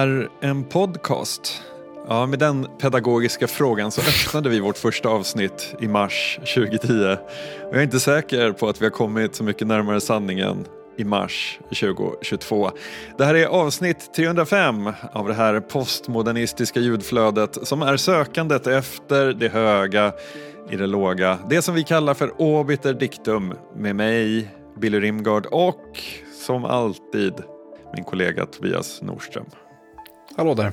Är en podcast? Ja, med den pedagogiska frågan så öppnade vi vårt första avsnitt i mars 2010. Och jag är inte säker på att vi har kommit så mycket närmare sanningen i mars 2022. Det här är avsnitt 305 av det här postmodernistiska ljudflödet som är sökandet efter det höga i det låga. Det som vi kallar för obiter dictum med mig, Billy Rimgard och som alltid min kollega Tobias Norström. Hallå där.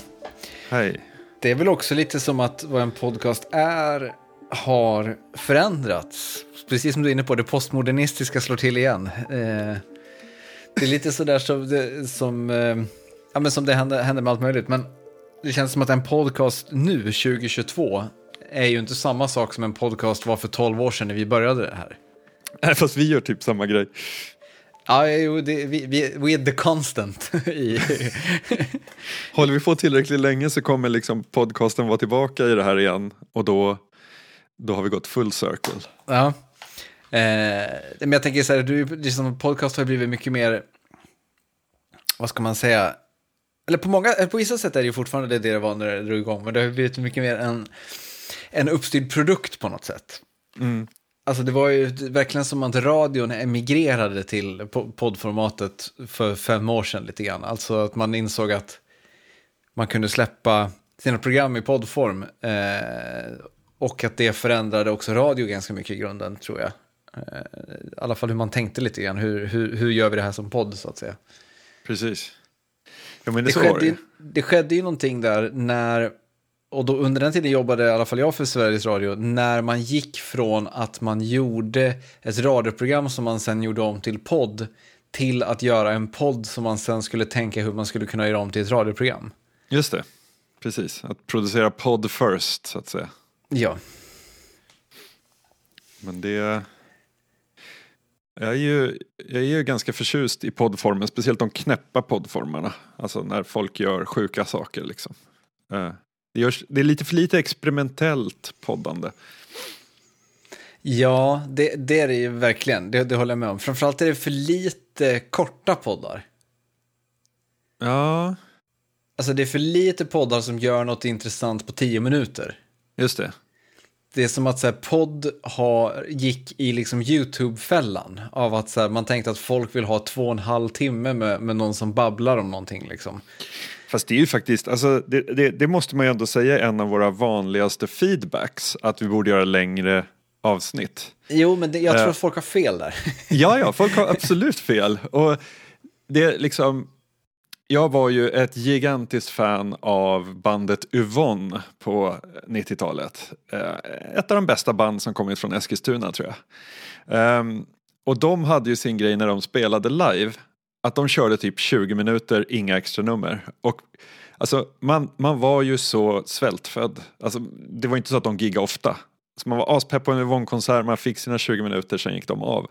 Hej. Det är väl också lite som att vad en podcast är har förändrats. Precis som du är inne på, det postmodernistiska slår till igen. Eh, det är lite sådär som det, som, eh, ja, men som det händer, händer med allt möjligt. Men det känns som att en podcast nu, 2022, är ju inte samma sak som en podcast var för 12 år sedan när vi började det här. Nej, fast vi gör typ samma grej. Ja, jo, det, vi, vi, are the constant. Håller vi på tillräckligt länge så kommer liksom podcasten vara tillbaka i det här igen och då, då har vi gått full circle. Ja. Eh, men jag tänker så här, du, liksom, podcast har blivit mycket mer, vad ska man säga, eller på, många, på vissa sätt är det ju fortfarande det det var när det drog igång, men det har blivit mycket mer en, en uppstyrd produkt på något sätt. Mm. Alltså det var ju verkligen som att radion emigrerade till poddformatet för fem år sedan lite grann. Alltså att man insåg att man kunde släppa sina program i poddform. Eh, och att det förändrade också radio ganska mycket i grunden tror jag. Eh, I alla fall hur man tänkte lite grann. Hur, hur, hur gör vi det här som podd så att säga. Precis. Ja, men det, det, skedde, ju, det skedde ju någonting där när och då under den tiden jobbade i alla fall jag för Sveriges Radio, när man gick från att man gjorde ett radioprogram som man sen gjorde om till podd, till att göra en podd som man sen skulle tänka hur man skulle kunna göra om till ett radioprogram. Just det, precis. Att producera podd first, så att säga. Ja. Men det... Jag är, ju, jag är ju ganska förtjust i poddformen, speciellt de knäppa poddformerna. Alltså när folk gör sjuka saker liksom. Det, görs, det är lite för lite experimentellt poddande. Ja, det, det är det ju verkligen. Det, det håller jag med om. Framförallt är det för lite korta poddar. Ja. Alltså det är för lite poddar som gör något intressant på tio minuter. Just det. Det är som att så här, podd har, gick i liksom YouTube-fällan av att så här, man tänkte att folk vill ha två och en halv timme med, med någon som babblar om någonting. Liksom. Fast det är ju faktiskt, alltså, det, det, det, måste man ju ändå säga är en av våra vanligaste feedbacks, att vi borde göra längre avsnitt. Jo, men det, jag tror uh, att folk har fel där. ja, ja, folk har absolut fel. Och det liksom, jag var ju ett gigantiskt fan av bandet Yvonne på 90-talet. Uh, ett av de bästa band som kommit från Eskilstuna tror jag. Um, och de hade ju sin grej när de spelade live att de körde typ 20 minuter, inga extra nummer. Och alltså, man, man var ju så svältfödd. Alltså, det var inte så att de giggade ofta. Så man var aspepp på en Yvonne-konsert, man fick sina 20 minuter, sen gick de av.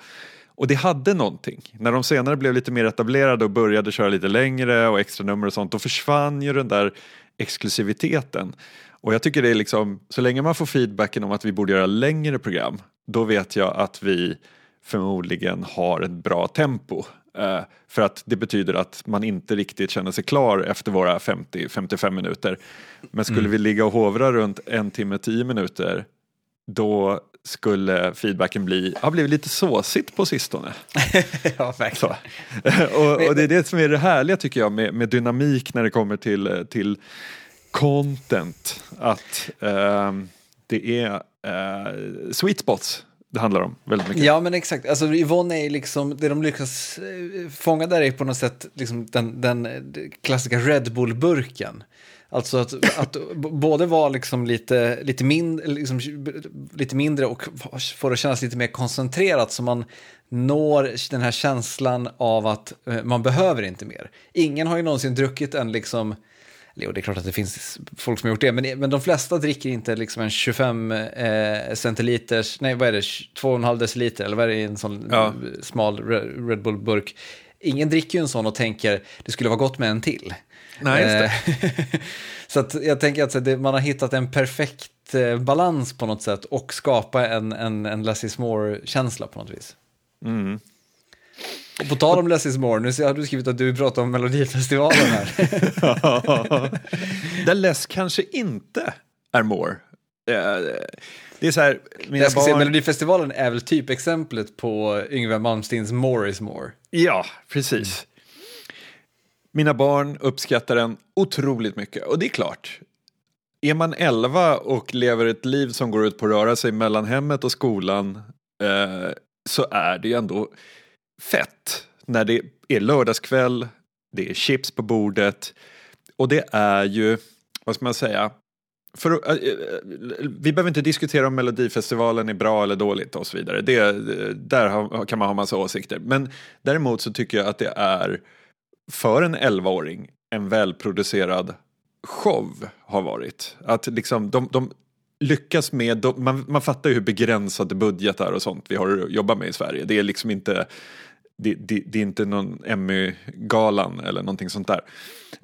Och det hade någonting. När de senare blev lite mer etablerade och började köra lite längre och extra nummer och sånt, då försvann ju den där exklusiviteten. Och jag tycker det är liksom, så länge man får feedbacken om att vi borde göra längre program, då vet jag att vi förmodligen har ett bra tempo. Eh, för att det betyder att man inte riktigt känner sig klar efter våra 50-55 minuter. Men skulle mm. vi ligga och hovra runt en timme, tio minuter då skulle feedbacken bli, har blivit lite såsigt på sistone. ja, verkligen. och, och, det är det som är det härliga tycker jag med, med dynamik när det kommer till, till content. Att eh, det är eh, sweet spots det handlar om väldigt mycket. Ja, men exakt. Alltså, Yvonne är liksom, det de lyckas eh, fånga där är på något sätt liksom den, den eh, klassiska Red Bull-burken. Alltså att, att både vara liksom lite, lite, min, liksom, lite mindre och få det att kännas lite mer koncentrerat så man når den här känslan av att eh, man behöver inte mer. Ingen har ju någonsin druckit en liksom Jo, det är klart att det finns folk som har gjort det, men, men de flesta dricker inte liksom en 25 eh, centiliters, nej vad är det, 2,5 deciliter eller vad är det i en sån ja. smal Red Bull-burk. Ingen dricker ju en sån och tänker det skulle vara gott med en till. Nej, just det. Eh, så att jag tänker att det, man har hittat en perfekt eh, balans på något sätt och skapa en, en, en Lassie S'more-känsla på något vis. Mm. Och på tal om Less is more, nu har du skrivit att du pratar om Melodifestivalen här. Där less kanske inte är more. Eh, Det är så här, mina Jag ska barn... säga, Melodifestivalen är väl typexemplet på Yngwie Malmsteens More is more. Ja, precis. Mina barn uppskattar den otroligt mycket och det är klart. Är man 11 och lever ett liv som går ut på att röra sig mellan hemmet och skolan eh, så är det ju ändå fett när det är lördagskväll, det är chips på bordet och det är ju, vad ska man säga, för, eh, eh, vi behöver inte diskutera om Melodifestivalen är bra eller dåligt och så vidare. Det, där har, kan man ha massa åsikter. Men däremot så tycker jag att det är för en 11-åring en välproducerad show har varit. Att liksom de, de lyckas med, de, man, man fattar ju hur begränsade budgetar och sånt vi har att jobba med i Sverige. Det är liksom inte det, det, det är inte någon Emmy-galan eller någonting sånt där.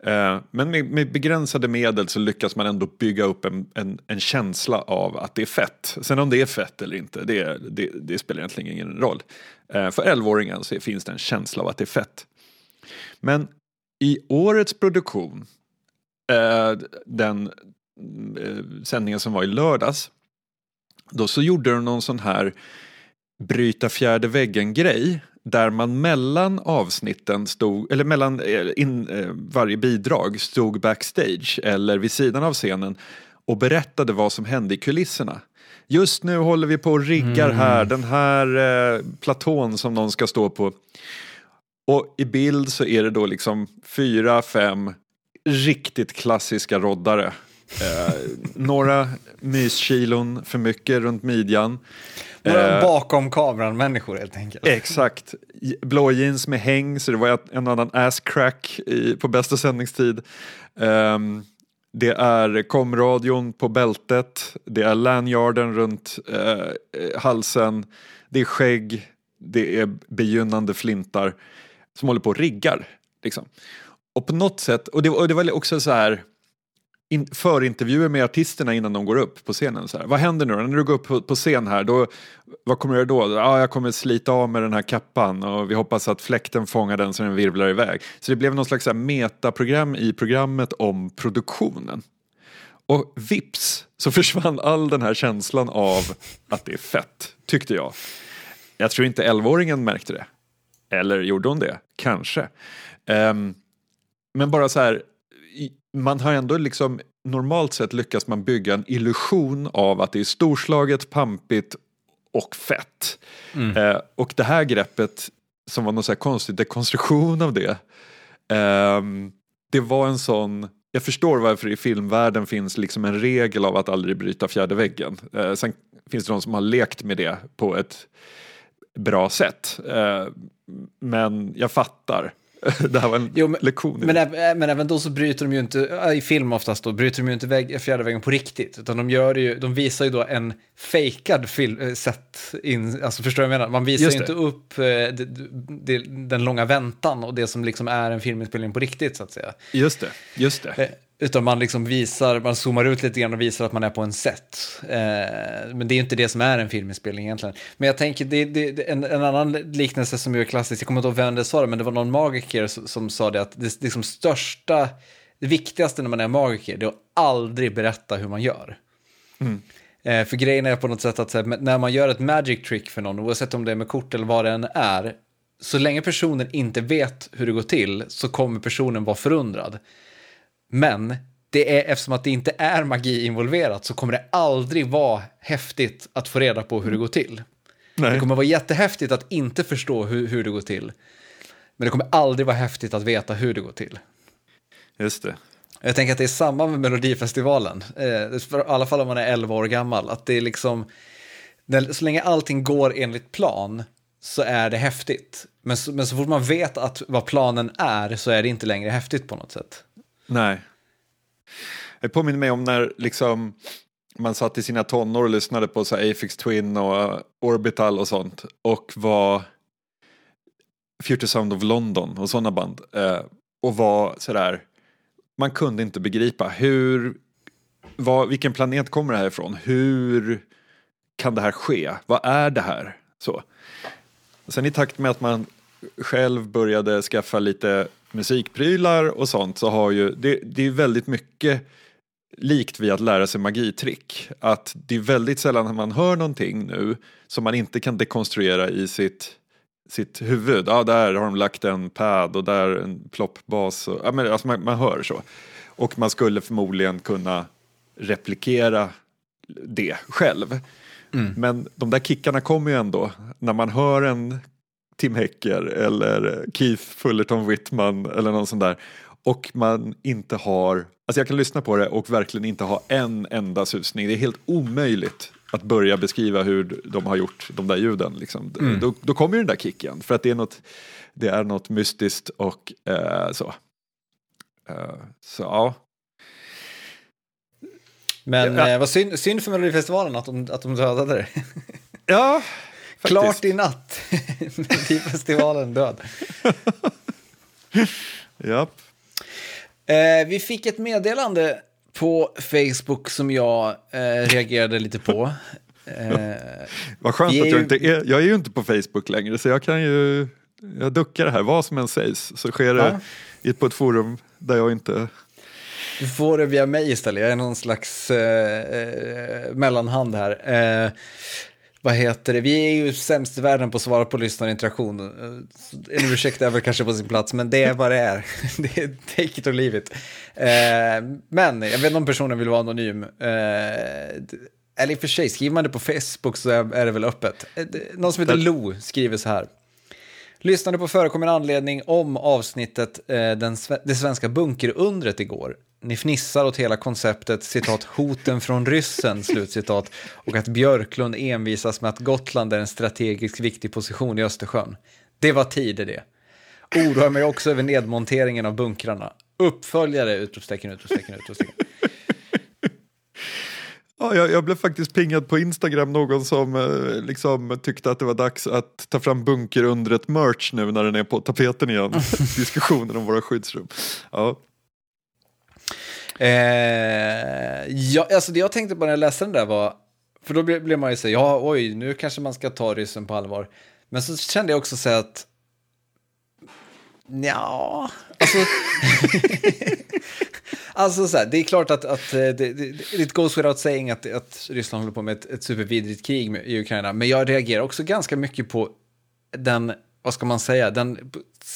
Eh, men med, med, begränsade medel så lyckas man ändå bygga upp en, en, en, känsla av att det är fett. Sen om det är fett eller inte, det, det, det spelar egentligen ingen roll. Eh, för 11-åringen så finns det en känsla av att det är fett. Men i årets produktion, eh, den sändningen som var i lördags, då så gjorde de någon sån här bryta fjärde väggen-grej där man mellan avsnitten stod, eller mellan eh, in, eh, varje bidrag stod backstage eller vid sidan av scenen och berättade vad som hände i kulisserna. Just nu håller vi på och riggar mm. här, den här eh, platån som någon ska stå på. Och i bild så är det då liksom fyra, fem riktigt klassiska roddare. Eh, några myskilon för mycket runt midjan. Några eh, bakom kameran-människor helt enkelt. Exakt. Blå jeans med häng, så det var en annan ass-crack på bästa sändningstid. Um, det är komradion på bältet, det är lanyarden runt uh, halsen, det är skägg, det är begynnande flintar som håller på och riggar. Liksom. Och på något sätt, och det, och det var också så här, in, förintervjuer med artisterna innan de går upp på scenen. Så här. Vad händer nu När du går upp på, på scen här, då, vad kommer du göra då? Ja, jag kommer slita av med den här kappan och vi hoppas att fläkten fångar den så den virvlar iväg. Så det blev någon slags här, metaprogram i programmet om produktionen. Och vips så försvann all den här känslan av att det är fett, tyckte jag. Jag tror inte 11-åringen märkte det. Eller gjorde hon det? Kanske. Um, men bara så här, man har ändå liksom normalt sett lyckas man bygga en illusion av att det är storslaget, pampigt och fett. Mm. Eh, och det här greppet som var någon så här konstig dekonstruktion av det. Eh, det var en sån, jag förstår varför i filmvärlden finns liksom en regel av att aldrig bryta fjärde väggen. Eh, sen finns det de som har lekt med det på ett bra sätt. Eh, men jag fattar. det här var en jo, men, lektion. Men, även, men även då så bryter de ju inte, i film oftast då, bryter de ju inte vägg, fjärde väggen på riktigt. Utan de, gör ju, de visar ju då en fejkad film, äh, set in, alltså förstår du vad jag menar? Man visar ju inte upp det, det, den långa väntan och det som liksom är en filminspelning på riktigt så att säga. Just det, just det. Utan man liksom visar, man zoomar ut lite grann och visar att man är på en set. Eh, men det är ju inte det som är en filminspelning egentligen. Men jag tänker, det, det, en, en annan liknelse som är klassisk, jag kommer inte ihåg vem det sa det, men det var någon magiker som, som sa det att det liksom största, det viktigaste när man är magiker, det är att aldrig berätta hur man gör. Mm. Eh, för grejen är på något sätt att här, när man gör ett magic trick för någon, oavsett om det är med kort eller vad det än är, så länge personen inte vet hur det går till så kommer personen vara förundrad. Men det är, eftersom att det inte är magi involverat så kommer det aldrig vara häftigt att få reda på hur det går till. Nej. Det kommer vara jättehäftigt att inte förstå hur, hur det går till. Men det kommer aldrig vara häftigt att veta hur det går till. Just det. Jag tänker att det är samma med Melodifestivalen, eh, för, i alla fall om man är 11 år gammal. Att det är liksom, så länge allting går enligt plan så är det häftigt. Men så, men så fort man vet att vad planen är så är det inte längre häftigt på något sätt. Nej. Det påminner mig om när liksom man satt i sina tonår och lyssnade på så Afix Twin och eh, Orbital och sånt och var Future Sound of London och sådana band eh, och var sådär man kunde inte begripa hur vad, vilken planet kommer det här ifrån? Hur kan det här ske? Vad är det här? Så. Sen i takt med att man själv började skaffa lite musikprylar och sånt så har ju, det, det är väldigt mycket likt vid att lära sig magitrick. Att det är väldigt sällan man hör någonting nu som man inte kan dekonstruera i sitt, sitt huvud. Ja, där har de lagt en pad och där en ploppbas. Och, ja, men, alltså man, man hör så. Och man skulle förmodligen kunna replikera det själv. Mm. Men de där kickarna kommer ju ändå när man hör en Tim Hecker eller Keith Fullerton Whitman eller någon sån där och man inte har, alltså jag kan lyssna på det och verkligen inte ha en enda susning. Det är helt omöjligt att börja beskriva hur de har gjort de där ljuden. Liksom. Mm. Då, då kommer ju den där kicken för att det är något, det är något mystiskt och eh, så. Eh, så ja, Men Ja. eh, vad synd, synd för Melodifestivalen att de, att de dödade det. ja. Klart i natt. Melodifestivalen död. Japp. Eh, vi fick ett meddelande på Facebook som jag eh, reagerade lite på. Eh, Vad skönt att jag inte är, jag är ju inte på Facebook längre så jag kan ju, jag duckar det här, vad som än sägs så sker det Ja. på ett forum där jag inte, Du får det via mig istället, jag är någon slags eh, eh, mellanhand här. Vad heter det, vi är ju sämst i världen på att svara på lyssnarinteraktion. Eh, En ursäkt är väl kanske på sin plats, men det är vad det är. det är take it or leave it. Eh, men jag vet inte om personen vill vara anonym. Eh, eller i och för sig, skriver man det på Facebook så är det väl öppet. Eh, Någon som heter Lo skriver så här. Lyssnade på förekommen anledning om avsnittet eh, den, det svenska bunkerundret igår. Ni fnissar åt hela konceptet, citat, hoten från ryssen, slutcitat, och att Björklund envisas med att Gotland är en strategiskt viktig position i Östersjön. Det var tid i det. Oroar mig också över nedmonteringen av bunkrarna. Uppföljare, utropstecken, utropstecken, utropstecken. ja, jag, jag blev faktiskt pingad på Instagram någon som eh, liksom tyckte att det var dags att ta fram bunkerundret merch nu när den är på tapeten igen, diskussionen om våra skyddsrum. Ja, Eh, ja, alltså det jag tänkte på när jag läste den där var, för då blev, man ju så här, ja oj, nu kanske man ska ta ryssen på allvar. Men så kände jag också så här att, ja, alltså, alltså så här, det är klart att, att eh, det, det, it goes without saying att, att Ryssland håller på med ett, ett supervidrigt krig i Ukraina, men jag reagerar också ganska mycket på den, vad ska man säga, den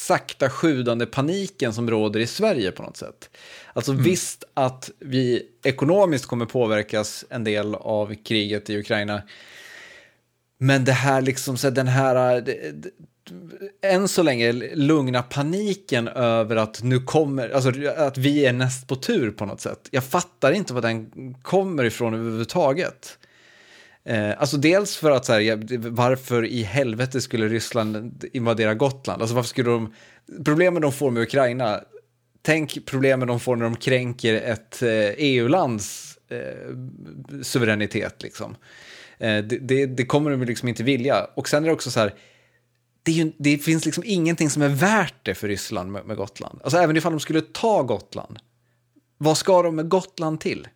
sakta sjudande paniken som råder i Sverige på något sätt. Alltså visst att vi ekonomiskt kommer påverkas en del av kriget i Ukraina, men det här liksom, så den här, det, det, än så länge lugna paniken över att nu kommer, alltså att vi är näst på tur på något sätt. Jag fattar inte var den kommer ifrån överhuvudtaget. Eh, alltså dels för att så här, varför i helvete skulle Ryssland invadera Gotland? Alltså varför skulle de, problemen de får med Ukraina, tänk problemen de får när de kränker ett eh, EU-lands eh, suveränitet liksom. Eh, det, det, det kommer de liksom inte vilja. Och sen är det också så här, det, ju, det finns liksom ingenting som är värt det för Ryssland med, med Gotland. Alltså även ifall de skulle ta Gotland, vad ska de med Gotland till?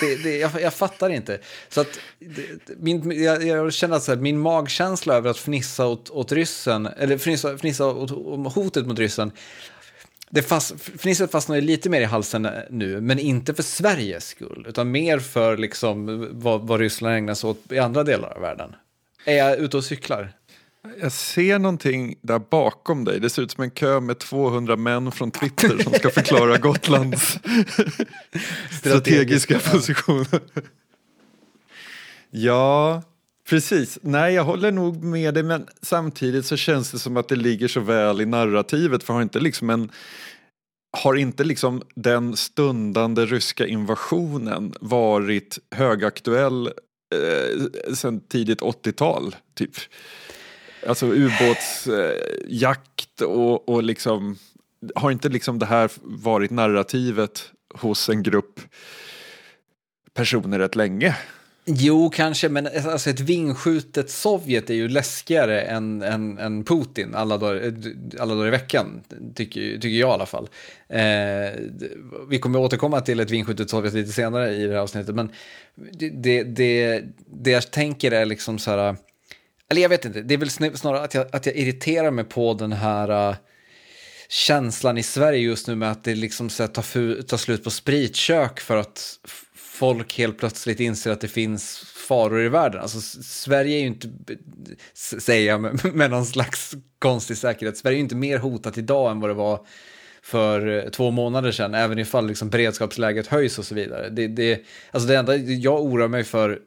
Det, det, jag, jag fattar inte. Så att, det, min, jag, jag känner att så här, min magkänsla över att fnissa åt, åt ryssen, eller fnissa, fnissa åt, om hotet mot ryssen, det fast, fnisset fastnar lite mer i halsen nu, men inte för Sveriges skull, utan mer för liksom vad, vad Ryssland ägnar sig åt i andra delar av världen. Är jag ute och cyklar? Jag ser någonting där bakom dig. Det ser ut som en kö med 200 män från Twitter som ska förklara Gotlands strategiska positioner. Ja, precis. Nej, jag håller nog med dig, men samtidigt så känns det som att det ligger så väl i narrativet, för har inte liksom en har inte liksom den stundande ryska invasionen varit högaktuell eh, sedan tidigt 80-tal? Typ. Alltså ubåtsjakt och, och liksom har inte liksom det här varit narrativet hos en grupp personer rätt länge? Jo, kanske, men alltså ett vingskjutet Sovjet är ju läskigare än, än, än Putin alla dagar, eh, alla dagar i veckan, tycker, tycker jag i alla fall. Eh, vi kommer återkomma till ett vingskjutet Sovjet lite senare i det här avsnittet, men det, det, det, det jag tänker är liksom så här, eller jag vet inte, det är väl snarare att jag, att jag irriterar mig på den här uh, känslan i Sverige just nu med att det liksom så här, tar, tar slut på spritkök för att folk helt plötsligt inser att det finns faror i världen. Alltså Sverige är ju inte, säger jag med, med någon slags konstig säkerhet, Sverige är ju inte mer hotat idag än vad det var för eh, två månader sedan, även ifall liksom beredskapsläget höjs och så vidare. Det, det, alltså det enda jag oroar mig för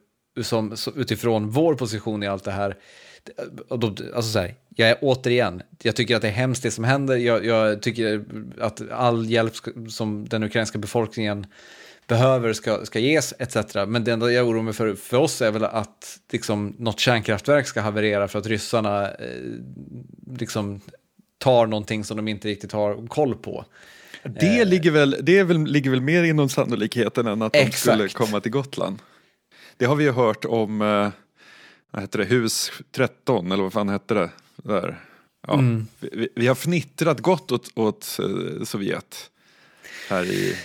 som, utifrån vår position i allt det här, alltså så här, jag är återigen, jag tycker att det är hemskt det som händer, jag, jag tycker att all hjälp som den ukrainska befolkningen behöver ska, ska ges etc. Men det enda jag oroar mig för, för oss är väl att liksom, något kärnkraftverk ska haverera för att ryssarna eh, liksom, tar någonting som de inte riktigt har koll på. Det, eh. ligger, väl, det väl, ligger väl mer inom sannolikheten än att de Exakt. skulle komma till Gotland. Det har vi ju hört om, eh, vad heter det, hus 13 eller vad fan hette det? Där. Ja, mm. vi, vi, har fnittrat gott åt, åt eh, Sovjet här i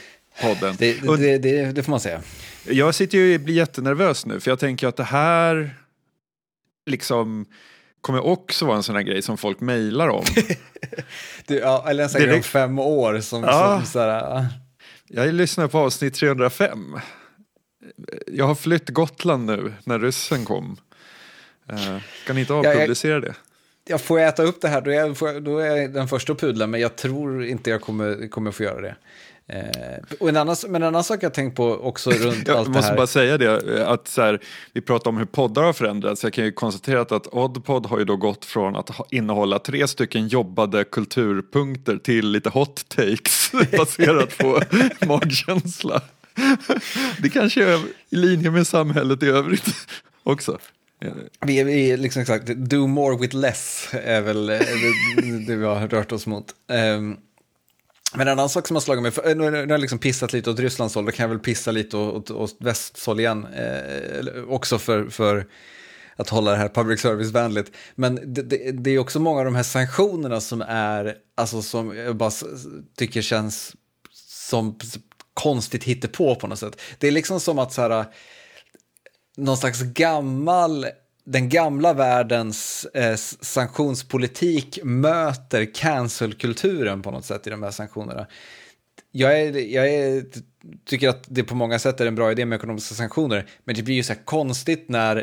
podden. Det, det, det, det, får man säga. Jag sitter ju och blir jättenervös nu för jag tänker att det här liksom kommer också vara en sån här grej som folk mejlar om. du, ja, eller en sån grej om fem år. Som, ja. som såhär, Jag lyssnar på avsnitt 305. Jag har flytt Gotland nu när ryssen kom. Uh, kan ni inte avpublicera det? Jag får äta upp det här, då är jag, då är jag den första att pudla, men jag tror inte jag kommer, kommer få göra det. Eh, och en annan, men en annan sak jag tänkt på också runt allt det här. Jag måste bara säga det, att så här, vi pratar om hur poddar har förändrats. Jag kan ju konstatera att Oddpod har ju då gått från att innehålla tre stycken jobbade kulturpunkter till lite hot takes baserat på magkänsla. Det kanske är i linje med samhället i övrigt också. Vi är, liksom sagt, do more with less är väl det, det vi har rört oss mot. Um, men en annan sak som har slagit mig, för, eh, nu har jag liksom pissat lite åt Rysslands håll, då kan jag väl pissa lite åt, åt västhåll igen, eh, också för, för att hålla det här public service-vänligt. Men det, det, det, är också många av de här sanktionerna som är, alltså som jag bara tycker känns som konstigt hittepå på något sätt. Det är liksom som att så här, någon slags gammal den gamla världens eh, sanktionspolitik möter cancelkulturen på något sätt i de här sanktionerna. Jag, är, jag är, tycker att det på många sätt är en bra idé med ekonomiska sanktioner, men det blir ju så här konstigt när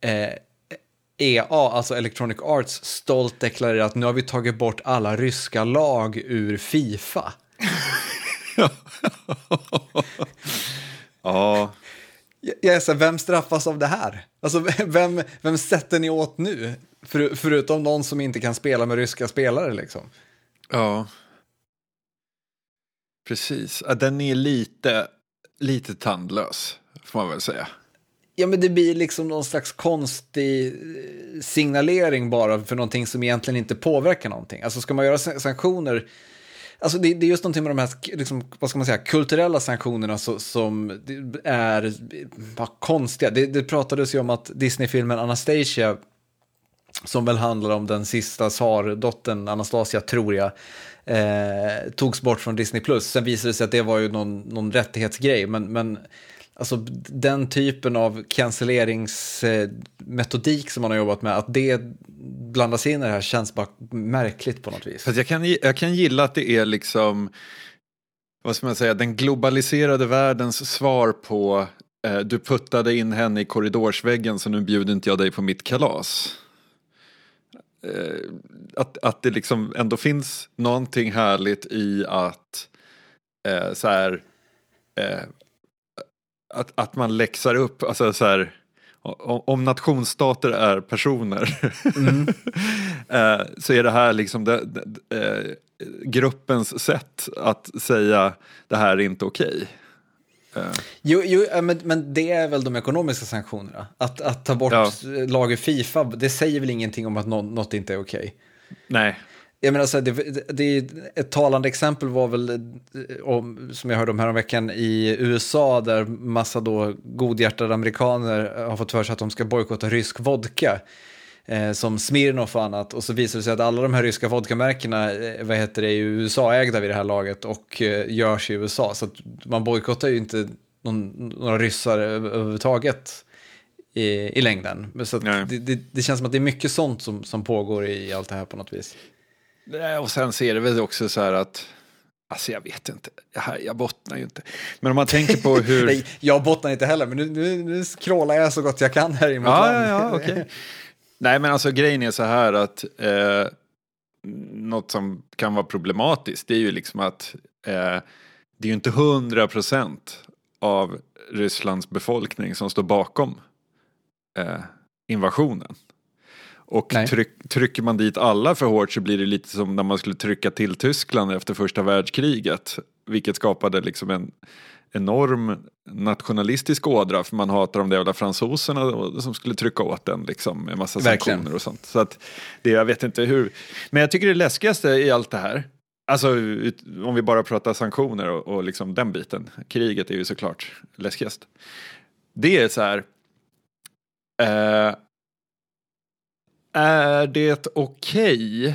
eh, EA, alltså Electronic Arts, stolt deklarerar att nu har vi tagit bort alla ryska lag ur Fifa ja. Jag är så här, vem straffas av det här? Alltså, vem, vem sätter ni åt nu? För, förutom någon som inte kan spela med ryska spelare liksom. Ja. Precis, den är lite, lite tandlös, får man väl säga. Ja, men det blir liksom någon slags konstig eh, signalering bara för någonting som egentligen inte påverkar någonting. Alltså ska man göra sanktioner Alltså det, det, är just någonting med de här, liksom, vad ska man säga, kulturella sanktionerna så, som är bara konstiga. Det, det pratades ju om att Disney-filmen Anastasia, som väl handlar om den sista tsardottern, Anastasia tror jag, eh, togs bort från Disney+. Sen visade det sig att det var ju någon, någon rättighetsgrej, men, men Alltså den typen av cancelleringsmetodik som man har jobbat med, att det blandas in i det här känns bara märkligt på något vis. Fast jag, kan, jag kan gilla att det är liksom, vad ska man säga, den globaliserade världens svar på eh, du puttade in henne i korridorsväggen så nu bjuder inte jag dig på mitt kalas. Eh, att, att det liksom ändå finns någonting härligt i att eh, så här, eh, att, att man läxar upp, alltså så här, om nationsstater är personer mm. Eh, så är det här liksom det, det, eh, gruppens sätt att säga det här är inte okej. Okay. Uh. Jo, jo men, men det är väl de ekonomiska sanktionerna. Att, att ta bort ja. lager Fifa, det säger väl ingenting om att något inte är okej. Okay. Nej. Jag menar, så det, det, ett talande exempel var väl, eh, om, som jag hörde om häromveckan, i USA där massa då godhjärtade amerikaner har fått för sig att de ska bojkotta rysk vodka. Eh, som Smirnoff och annat. Och så visar det sig att alla de här ryska vodkamärkena eh, vad heter det, är USA-ägda vid det här laget och eh, görs i USA. Så man bojkottar ju inte någon, några ryssar överhuvudtaget i, i längden. Så det, det, det, känns som att det är mycket sånt som, som pågår i allt det här på något vis. Och sen ser det väl också så här att Alltså jag vet inte, jag, jag bottnar ju inte. Men om man tänker på hur... Nej, jag bottnar inte heller, men nu, nu, nu scrollar jag så gott jag kan här i mitt ja, ja, ja, okay. Nej, men alltså grejen är så här att eh, något som kan vara problematiskt, det är ju liksom att eh, det är ju inte hundra procent av Rysslands befolkning som står bakom eh, invasionen. Och tryck, trycker man dit alla för hårt så blir det lite som när man skulle trycka till Tyskland efter första världskriget. Vilket skapade liksom en enorm nationalistisk ådra för man hatar de där jävla fransoserna som skulle trycka åt den liksom med massa Verkligen. sanktioner och sånt. Så att det, jag vet inte hur. Men jag tycker det läskigaste i allt det här, alltså om vi bara pratar sanktioner och, och liksom den biten, kriget är ju såklart läskigast. Det är så här, eh, är det okej okay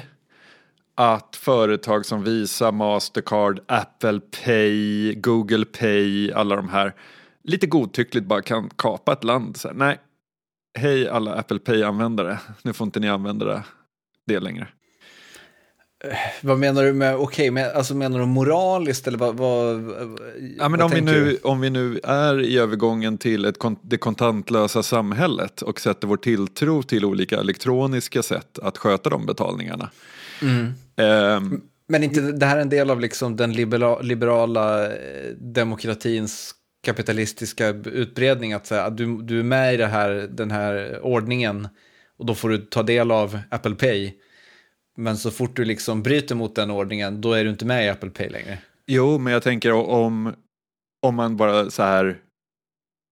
att företag som Visa, Mastercard, Apple Pay, Google Pay, alla de här lite godtyckligt bara kan kapa ett land? Så här, nej, hej alla Apple Pay-användare, nu får inte ni använda det längre. Vad menar du med okej, okay, alltså menar du moraliskt eller vad? vad ja, men vad om, vi nu, om vi nu är i övergången till ett, det kontantlösa samhället och sätter vår tilltro till olika elektroniska sätt att sköta de betalningarna. Mm. Um, men inte det här är en del av liksom den liberala, liberala eh, demokratins kapitalistiska utbredning att säga att du, du är med i det här, den här ordningen och då får du ta del av Apple Pay. Men så fort du liksom bryter mot den ordningen, då är du inte med i Apple Pay längre. Jo, men jag tänker om, om man bara så här,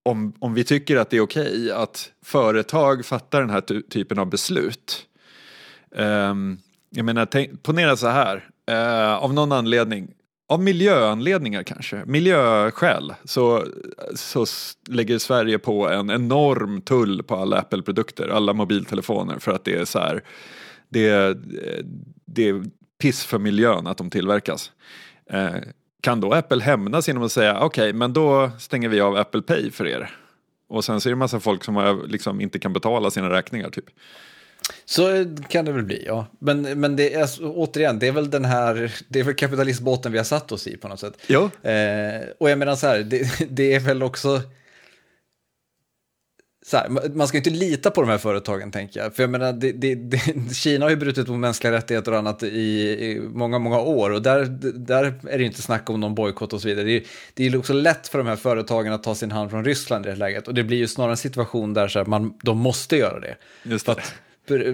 om, om vi tycker att det är okej att företag fattar den här typen av beslut. Um, jag menar, tänk, ponera så här, uh, av någon anledning, av miljöanledningar kanske, miljöskäl, så, så lägger Sverige på en enorm tull på alla Apple-produkter, alla mobiltelefoner för att det är så här det, det är piss för miljön att de tillverkas. Eh, kan då Apple hämnas genom att säga okej, okay, men då stänger vi av Apple Pay för er? Och sen så är det massa folk som liksom inte kan betala sina räkningar typ. Så kan det väl bli, ja. Men, men det är, alltså, återigen, det är väl den här, det är väl kapitalistbåten vi har satt oss i på något sätt. Ja. Eh, och jag menar så här, det, det är väl också så här, man ska ju inte lita på de här företagen, tänker jag. För jag menar, det, det, det, Kina har ju brutit mot mänskliga rättigheter och annat i, i, många, många år. Och där, där är det ju inte snack om någon bojkott och så vidare. Det är, det är också lätt för de här företagen att ta sin hand från Ryssland i det här läget. Och det blir ju snarare en situation där så här, man, de måste göra det. Just det. Att,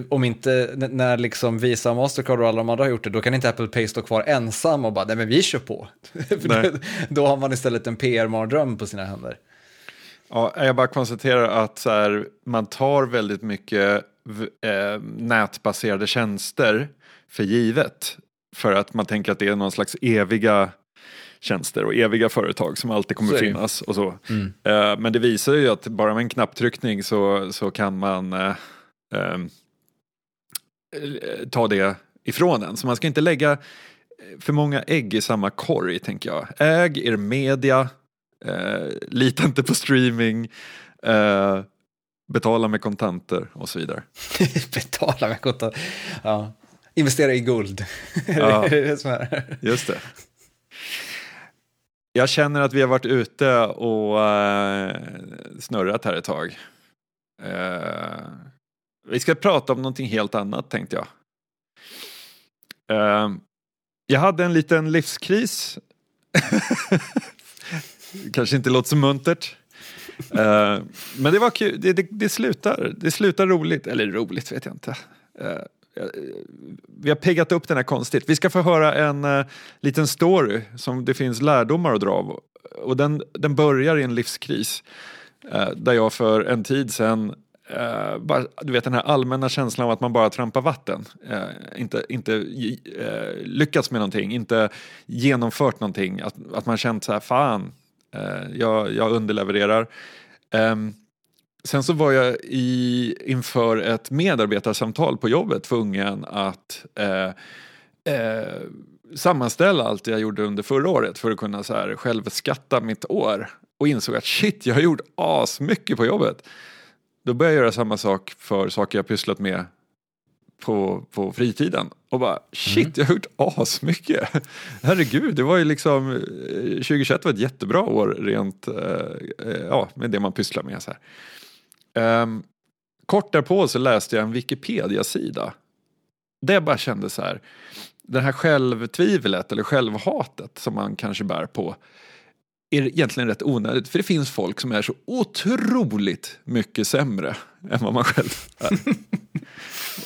om inte, när liksom Visa, Mastercard och alla de andra har gjort det, då kan inte Apple Pay stå kvar ensam och bara, nej men vi kör på. då, då har man istället en PR-mardröm på sina händer. Ja, jag bara konstaterar att så här, man tar väldigt mycket eh, nätbaserade tjänster för givet. För att man tänker att det är någon slags eviga tjänster och eviga företag som alltid kommer finnas. Och så. Mm. Eh, men det visar ju att bara med en knapptryckning så, så kan man eh, ehm, ta det ifrån en. Så man ska inte lägga för många ägg i samma korg tänker jag. Äg er media, Eh, lita inte på streaming. Eh, betala med kontanter och så vidare. betala med kontanter. Ja. Investera i guld. Ja, just det. Jag känner att vi har varit ute och uh, snurrat här ett tag. Uh, vi ska prata om någonting helt annat tänkte jag. Uh, jag hade en liten livskris kanske inte låter så muntert. uh, men det var kul, det, det, det, slutar, det slutar roligt, eller roligt vet jag inte. Uh, vi har peggat upp den här konstigt. Vi ska få höra en uh, liten story som det finns lärdomar att dra av. Och den, den börjar i en livskris. där jag för en tid sedan Uh, bara, du vet den här allmänna känslan av att man bara trampar vatten. Uh, inte inte uh, lyckats med någonting, inte genomfört någonting. Att, att man känt så här, fan, Eh, jag, jag underlevererar. Ehm, sen så var jag i, inför ett medarbetarsamtal på jobbet tvungen att eh, eh, sammanställa allt jag gjorde under förra året för att kunna så här självskatta mitt år och insåg att shit, jag har gjort asmycket på jobbet. då började jag göra samma sak för saker jag pysslat med på, på fritiden. Och bara shit, jag har gjort asmycket. Herregud, det var ju liksom eh, 2021 var ett jättebra år rent eh, eh, ja, med det man pysslar med. Så här. Ehm, kort därpå så läste jag en Wikipedia-sida. Jag bara kände så här, det här självtvivlet eller självhatet som man kanske bär på är egentligen rätt onödigt. För det finns folk som är så otroligt mycket sämre än vad man själv är.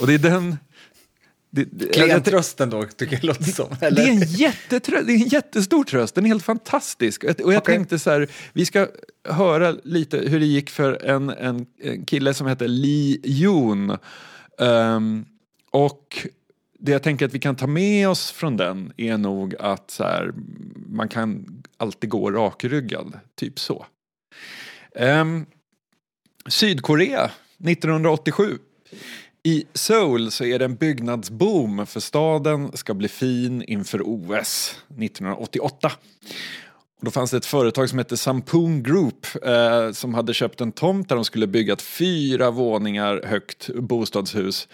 Och det är den... Det, det, Klen tröst ändå, tycker jag låter som. det Eller? är, en jättetrö- det är en jättestor tröst, den är helt fantastisk. Och jag- Okej. tänkte så här, vi ska höra lite hur det gick för en, en, en kille som heter Lee Yoon. Ehm, och det jag tänker att vi kan ta med oss från den är nog att så här, man kan alltid gå rakryggad, typ så. Ehm, Sydkorea 1987. I Seoul så är det en byggnadsboom för staden ska bli fin inför OS 1988. Och då fanns det ett företag som hette Sampoon Group eh, som hade köpt en tomt där de skulle bygga ett fyra våningar högt bostadshus.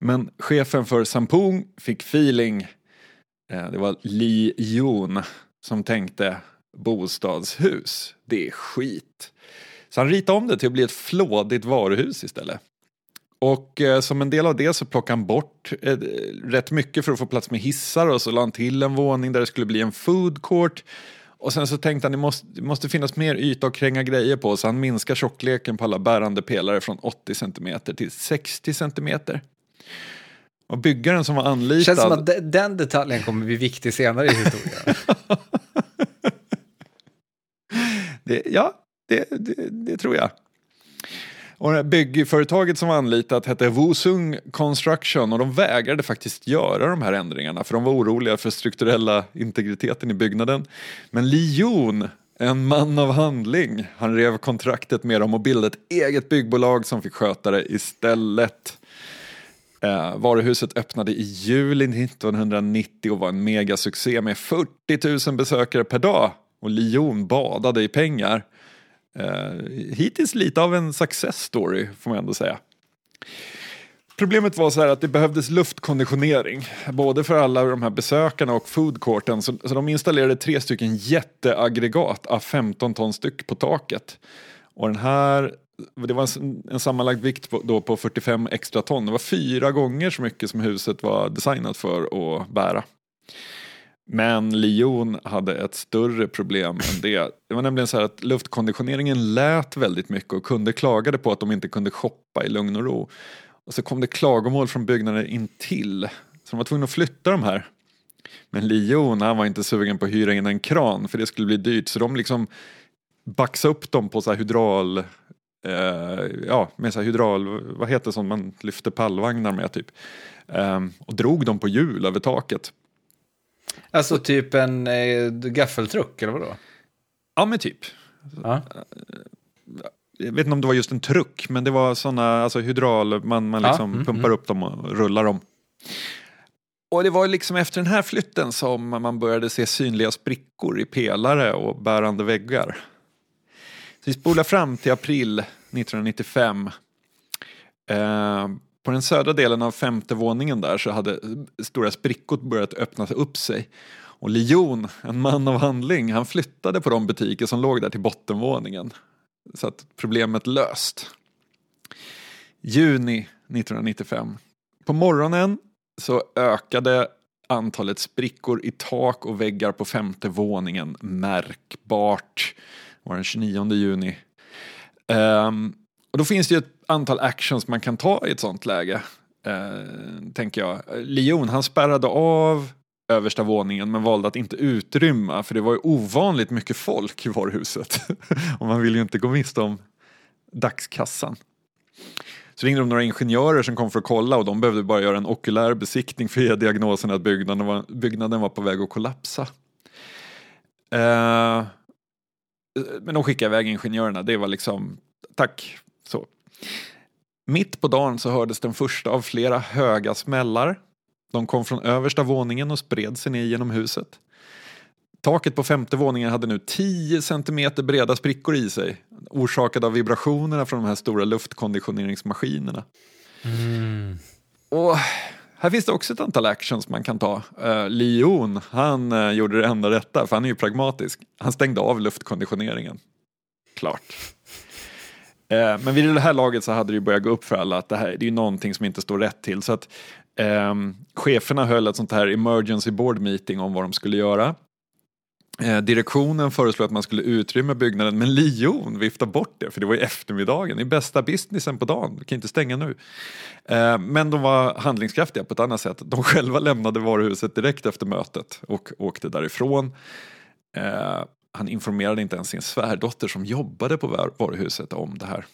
Men chefen för Sampoon fick feeling. Eh, det var Lee Yoon som tänkte bostadshus, det är skit. Så han ritade om det till att bli ett flådigt varuhus istället. Och eh, som en del av det så plockade han bort eh, rätt mycket för att få plats med hissar och så la han till en våning där det skulle bli en food court. Och sen så tänkte han det måste, det måste finnas mer yta att kränga grejer på så han minskar tjockleken på alla bärande pelare från 80 cm till 60 cm. Och byggaren som var anlitad... Känns som att de- den detaljen kommer bli viktig senare i historien. Det, ja, det, det, det tror jag. Och det här byggföretaget som var anlitat hette Wusung Construction och de vägrade faktiskt göra de här ändringarna för de var oroliga för strukturella integriteten i byggnaden. Men Li Yoon, en man av handling, han rev kontraktet med dem och bildade ett eget byggbolag som fick sköta det istället. Eh, varuhuset öppnade i juli 1990 och var en megasuccé med 40 000 besökare per dag. Och Lyon badade i pengar. Eh, hittills lite av en success story får man ändå säga. Problemet var så här att det behövdes luftkonditionering, både för alla de här besökarna och foodcourten. Så, så de installerade tre stycken jätteaggregat av 15 ton styck på taket. Och den här, det var en, en sammanlagd vikt på, då på 45 extra ton. Det var fyra gånger så mycket som huset var designat för att bära. Men Lyon hade ett större problem än det. Det var nämligen så här att luftkonditioneringen lät väldigt mycket och kunder klagade på att de inte kunde shoppa i lugn och ro. Och så kom det klagomål från byggnader intill. Så de var tvungna att flytta de här. Men Lyon han var inte sugen på att hyra in en kran för det skulle bli dyrt. Så de liksom baxade upp dem på så här hydral... Uh, ja, med så här hydral... Vad heter det som man lyfter pallvagnar med typ. Um, och drog dem på hjul över taket. Alltså typ en eh, gaffeltruck, eller vadå? Ja men typ. Ja. Jag vet inte om det var just en truck men det var sådana alltså hydral, man, man Ja, liksom mm, pumpar mm. upp dem och rullar dem. Och det var liksom efter den här flytten som man började se synliga sprickor i pelare och bärande väggar. Så vi spolar fram till april 1995. Eh, på den södra delen av femte våningen där så hade stora sprickor börjat öppna upp sig. Och Lion, en man av handling, han flyttade på de butiker som låg där till bottenvåningen. Så att problemet löst. Juni 1995. På morgonen så ökade antalet sprickor i tak och väggar på femte våningen märkbart. Det var den 29 juni. Um, och då finns det ju ett antal actions man kan ta i ett sånt läge. eh, tänker jag. Leon han spärrade av översta våningen men valde att inte utrymma för det var ju ovanligt mycket folk i varuhuset. och man vill ju inte gå miste om dagskassan. Så ringde de några ingenjörer som kom för att kolla och de behövde bara göra en okulär besiktning för att ge diagnosen att byggnaden var, byggnaden var på väg att kollapsa. Eh, men de skickade iväg ingenjörerna, det var liksom tack. Så. Mitt på dagen så hördes den första av flera höga smällar. De kom från översta våningen och spred sig ner genom huset. Taket på femte våningen hade nu 10 centimeter breda sprickor i sig. orsakad av vibrationerna från de här stora luftkonditioneringsmaskinerna. Och här finns det också ett antal actions man kan ta. Uh, Leon, han uh, gjorde det enda rätta, för han är ju pragmatisk. Han stängde av luftkonditioneringen. Klart. Eh, men vid det här laget så hade det ju börjat gå upp för alla att det här det är ju någonting som inte står rätt till. Så att eh, cheferna höll ett sånt här emergency board meeting om vad de skulle göra. Eh, direktionen föreslog att man skulle utrymma byggnaden men Lion viftade bort det för det var ju eftermiddagen, det är bästa businessen på dagen, vi kan inte stänga nu. Eh, men de var handlingskraftiga på ett annat sätt. De själva lämnade varuhuset direkt efter mötet och åkte därifrån. Eh, han informerade inte ens sin svärdotter som jobbade på varuhuset om det här.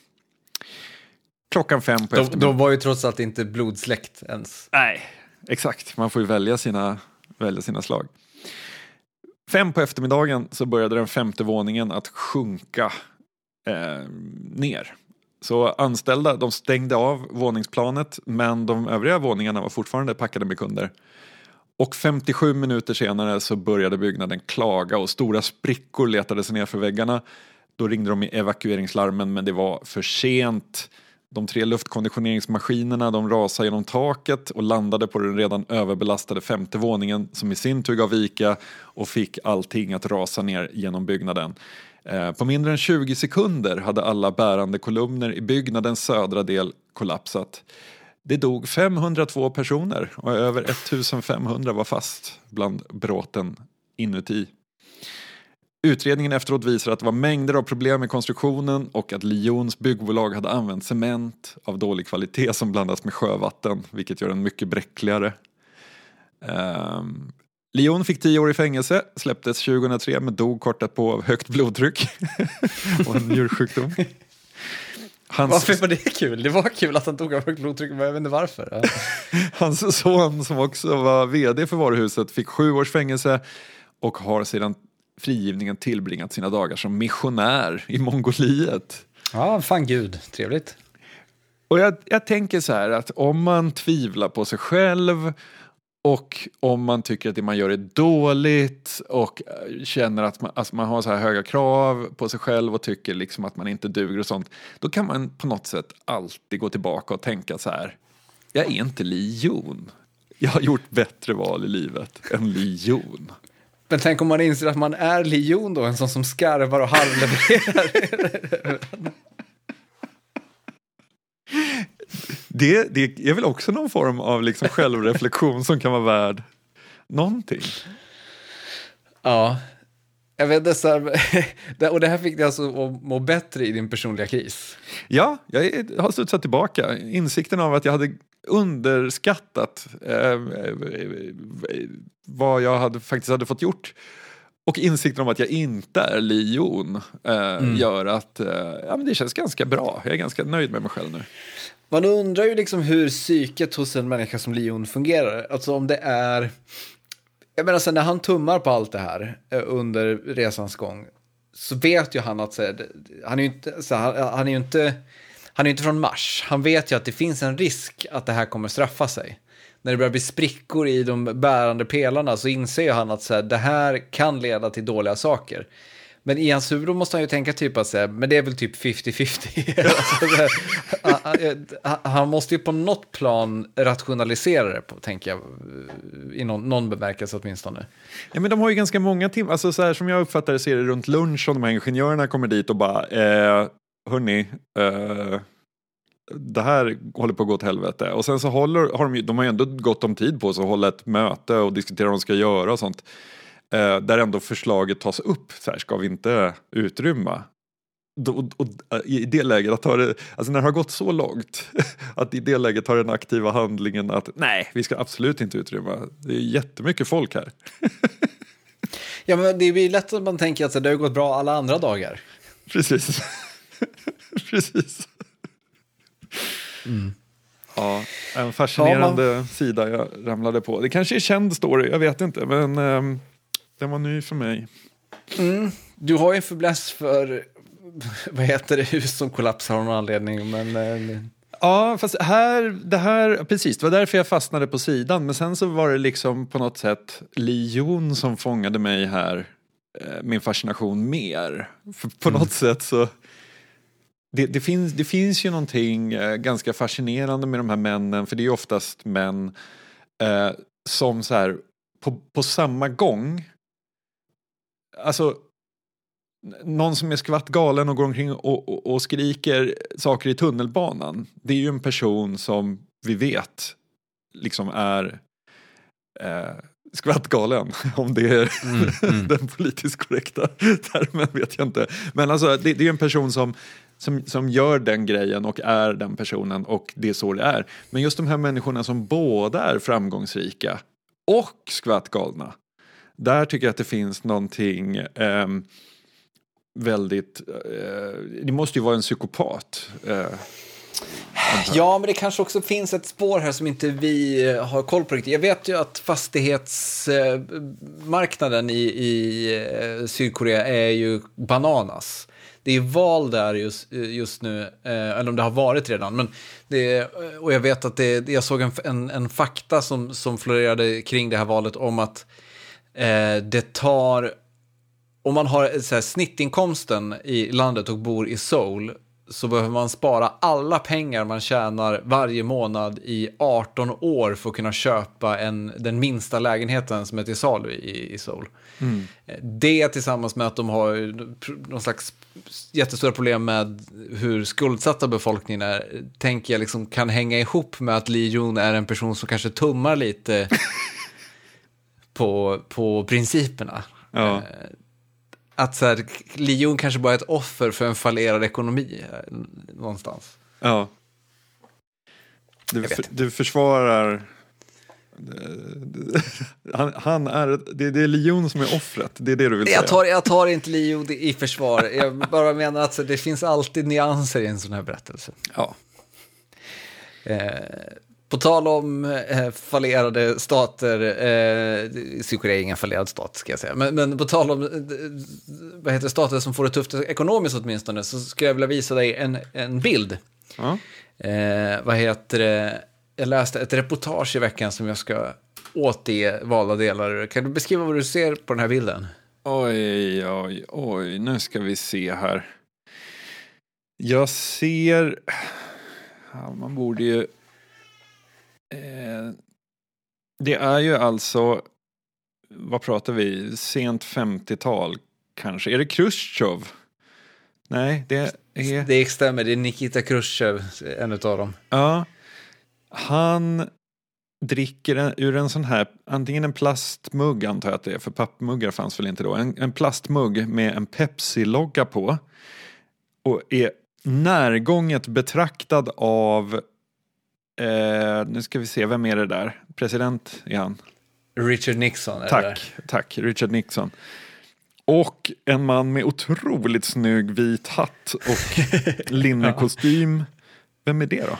Klockan fem på eftermiddagen. De var ju trots allt inte blodsläkt ens. Nej, exakt. Man får ju välja sina, välja sina slag. Fem på eftermiddagen så började den femte våningen att sjunka eh, ner. Så anställda de stängde av våningsplanet men de övriga våningarna var fortfarande packade med kunder. Och 57 minuter senare så började byggnaden klaga och stora sprickor letade sig ner för väggarna. Då ringde de i evakueringslarmen men det var för sent. De tre luftkonditioneringsmaskinerna de rasade genom taket och landade på den redan överbelastade femte våningen som i sin tur gav vika och fick allting att rasa ner genom byggnaden. Eh, på mindre än 20 sekunder hade alla bärande kolumner i byggnadens södra del kollapsat. Det dog 502 personer och över 1500 var fast bland bråten inuti. Utredningen efteråt visar att det var mängder av problem med konstruktionen och att Lions byggbolag hade använt cement av dålig kvalitet som blandas med sjövatten, vilket gör den mycket bräckligare. Um, Lion fick tio år i fängelse, släpptes 2003 men dog kort på av högt blodtryck och en njursjukdom. Hans... Varför var det kul? Det var kul att han dog av högt blodtryck, men jag vet inte varför. Ja. Hans son som också var vd för varuhuset fick sju års fängelse och har sedan frigivningen tillbringat sina dagar som missionär i Mongoliet. Ja, fan gud, trevligt. Och jag, jag tänker så här att om man tvivlar på sig själv och om man tycker att det man gör är dåligt och känner att man, alltså man har så här höga krav på sig själv och tycker liksom att man inte duger och sånt. Då kan man på något sätt alltid gå tillbaka och tänka så här. Jag är inte Lion. Jag har gjort bättre val i livet än Lion. Men tänk om man inser att man är Lion då, en sån som skarvar och halvlevererar. det, det är väl också någon form av liksom självreflektion som kan vara värd någonting. Ja, jag vet det, och det här fick dig alltså att må bättre i din personliga kris? Ja, jag har studsat tillbaka. Insikten av att jag hade underskattat eh, vad jag hade, faktiskt hade fått gjort. Och insikten om att jag inte är Lion eh, mm. gör att eh, ja, men det känns ganska bra. Jag är ganska nöjd med mig själv nu. Man undrar ju liksom hur psyket hos en människa som Lion fungerar. Alltså om det är... Jag menar, sen när han tummar på allt det här eh, under resans gång så vet ju han att så, han är ju inte, så, han, han är ju inte han är inte från Mars. Han vet ju att det finns en risk att det här kommer straffa sig. När det börjar bli sprickor i de bärande pelarna så inser han att så här, det här kan leda till dåliga saker. Men i hans huvud måste han ju tänka typ att säga, men det är väl typ 50-50. alltså, han måste ju på något plan rationalisera det, på, tänker jag, i någon, någon bemärkelse åtminstone. Ja, men de har ju ganska många timmar, alltså så här, som jag uppfattar det så är det runt lunch som de här ingenjörerna kommer dit och bara, eh, hörni, eh, det här håller på att gå åt helvete. Och sen så håller, har de, de har ju ändå gått om tid på sig att hålla ett möte och diskutera vad de ska göra och sånt. Eh, där ändå förslaget tas upp, så här, ska vi inte utrymma? Och, och, och, I det läget, att det, alltså när det har gått så långt, att i det läget ta den aktiva handlingen att nej, vi ska absolut inte utrymma. Det är jättemycket folk här. ja, men det blir lätt att man tänker att det har gått bra alla andra dagar. Precis. Precis. Mm. Ja, en fascinerande ja, man... sida jag ramlade på. Det kanske är känd story, jag vet inte, men um, den var ny för mig. Mm. Du har ju en förbläss för, vad heter det, hus som kollapsar av någon anledning, men... Uh, Ja, fast här, det här, precis, det var därför jag fastnade på sidan. Men sen så var det liksom på något sätt Lion som fångade mig här, eh, min fascination mer. För på mm. något sätt så det, det, finns, det finns ju någonting eh, ganska fascinerande med de här männen, för det är ju oftast män eh, som så här på, på samma gång, alltså någon som är skvatt galen och går omkring och, och, och, skriker saker i tunnelbanan. Det är ju en person som vi vet liksom är eh, skvatt galen. Om det är mm, mm. den politiskt korrekta termen vet jag inte. Men alltså det, det är en person som, som, som gör den grejen och är den personen och det är så det är. Men just de här människorna som båda är framgångsrika och skvatt galna. Där tycker jag att det finns någonting eh, väldigt, eh, det måste ju vara en psykopat. Eh, ja, men det kanske också finns ett spår här som inte vi eh, har koll på riktigt. Jag vet ju att fastighetsmarknaden i, i eh, Sydkorea är ju bananas. Det är val där just, just nu, eh, eller om det har varit redan. Men det, och jag vet att det, jag såg en, en, en fakta som, som florerade kring det här valet om att eh, det tar om man har så här, snittinkomsten i landet och bor i Seoul så behöver man spara alla pengar man tjänar varje månad i 18 år för att kunna köpa en, den minsta lägenheten som är till salu i, i Seoul. Mm. Det tillsammans med att de har någon slags jättestora problem med hur skuldsatta befolkningen är, tänker jag liksom kan hänga ihop med att Lee Jun är en person som kanske tummar lite på, på principerna. Ja. Eh, att så här, Leon kanske bara är ett offer för en fallerad ekonomi eh, någonstans. Ja. Du, för, du försvarar... Han, han, är, det, det är Leon som är offret, det är det du vill jag säga? Tar, jag tar inte Leon i försvar, jag bara menar att det finns alltid nyanser i en sån här berättelse. Ja. Eh, på tal om eh, fallerade stater, eh, Sydkorea är ingen fallerad stat ska jag säga, men, men på tal om eh, vad heter stater som får det tufft ekonomiskt åtminstone, så skulle jag vilja visa dig en, en bild. Ja. Eh, vad heter det? Jag läste ett reportage i veckan som jag ska återge valda delar. Kan du beskriva vad du ser på den här bilden? Oj, oj, oj, nu ska vi se här. Jag ser, ja, man borde ju Eh, det är ju alltså, vad pratar vi, sent 50-tal kanske. Är det Khrushchev? Nej, det är... Det stämmer, det är Nikita Khrushchev, en av dem. Ja. Han dricker en, ur en sån här, antingen en plastmugg antar jag att det är, för pappmuggar fanns väl inte då, en, en plastmugg med en Pepsi-logga på. Och är närgånget betraktad av Eh, nu ska vi se, vem är det där? President är han. Richard Nixon. Tack, tack, Richard Nixon. Och en man med otroligt snygg vit hatt och linnekostym. Vem är det då?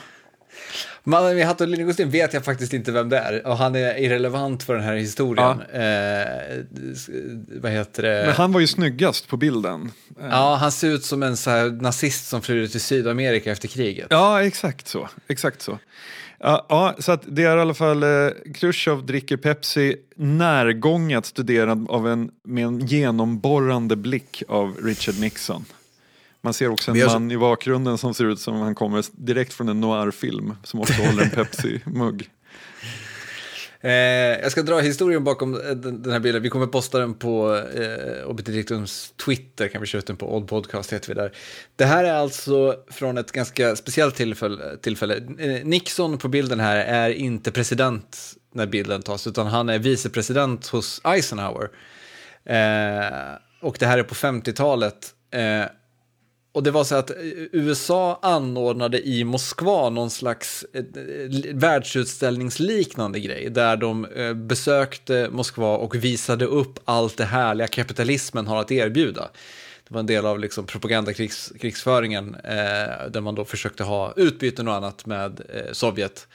Mannen med hatt och linnekostym vet jag faktiskt inte vem det är och han är irrelevant för den här historien. Ja. Eh, vad heter det? Men han var ju snyggast på bilden. Ja, han ser ut som en så här nazist som flydde till Sydamerika efter kriget. Ja, exakt så. Exakt så. Ja, ja, så att det är i alla fall eh, Khrushchev dricker Pepsi närgånget studerad av en, med en genomborrande blick av Richard Nixon. Man ser också en man i bakgrunden som ser ut som han kommer direkt från en noirfilm som också håller en Pepsi-mugg. Eh, jag ska dra historien bakom eh, den, den här bilden. Vi kommer posta den på eh, Obitiriktums Twitter, kan vi köra ut den på Odd Podcast heter vi där. Det här är alltså från ett ganska speciellt tillfälle. tillfälle. Eh, Nixon på bilden här är inte president när bilden tas, utan han är vicepresident hos Eisenhower. Eh, och det här är på 50-talet. Eh, och det var så att eh, USA anordnade i Moskva någon slags eh, eh, världsutställningsliknande grej där de besökte Moskva och visade upp allt det härliga kapitalismen har att erbjuda. Det var en del av liksom propagandakrigsföringen eh, där man då försökte ha utbyten och annat med eh, Sovjet.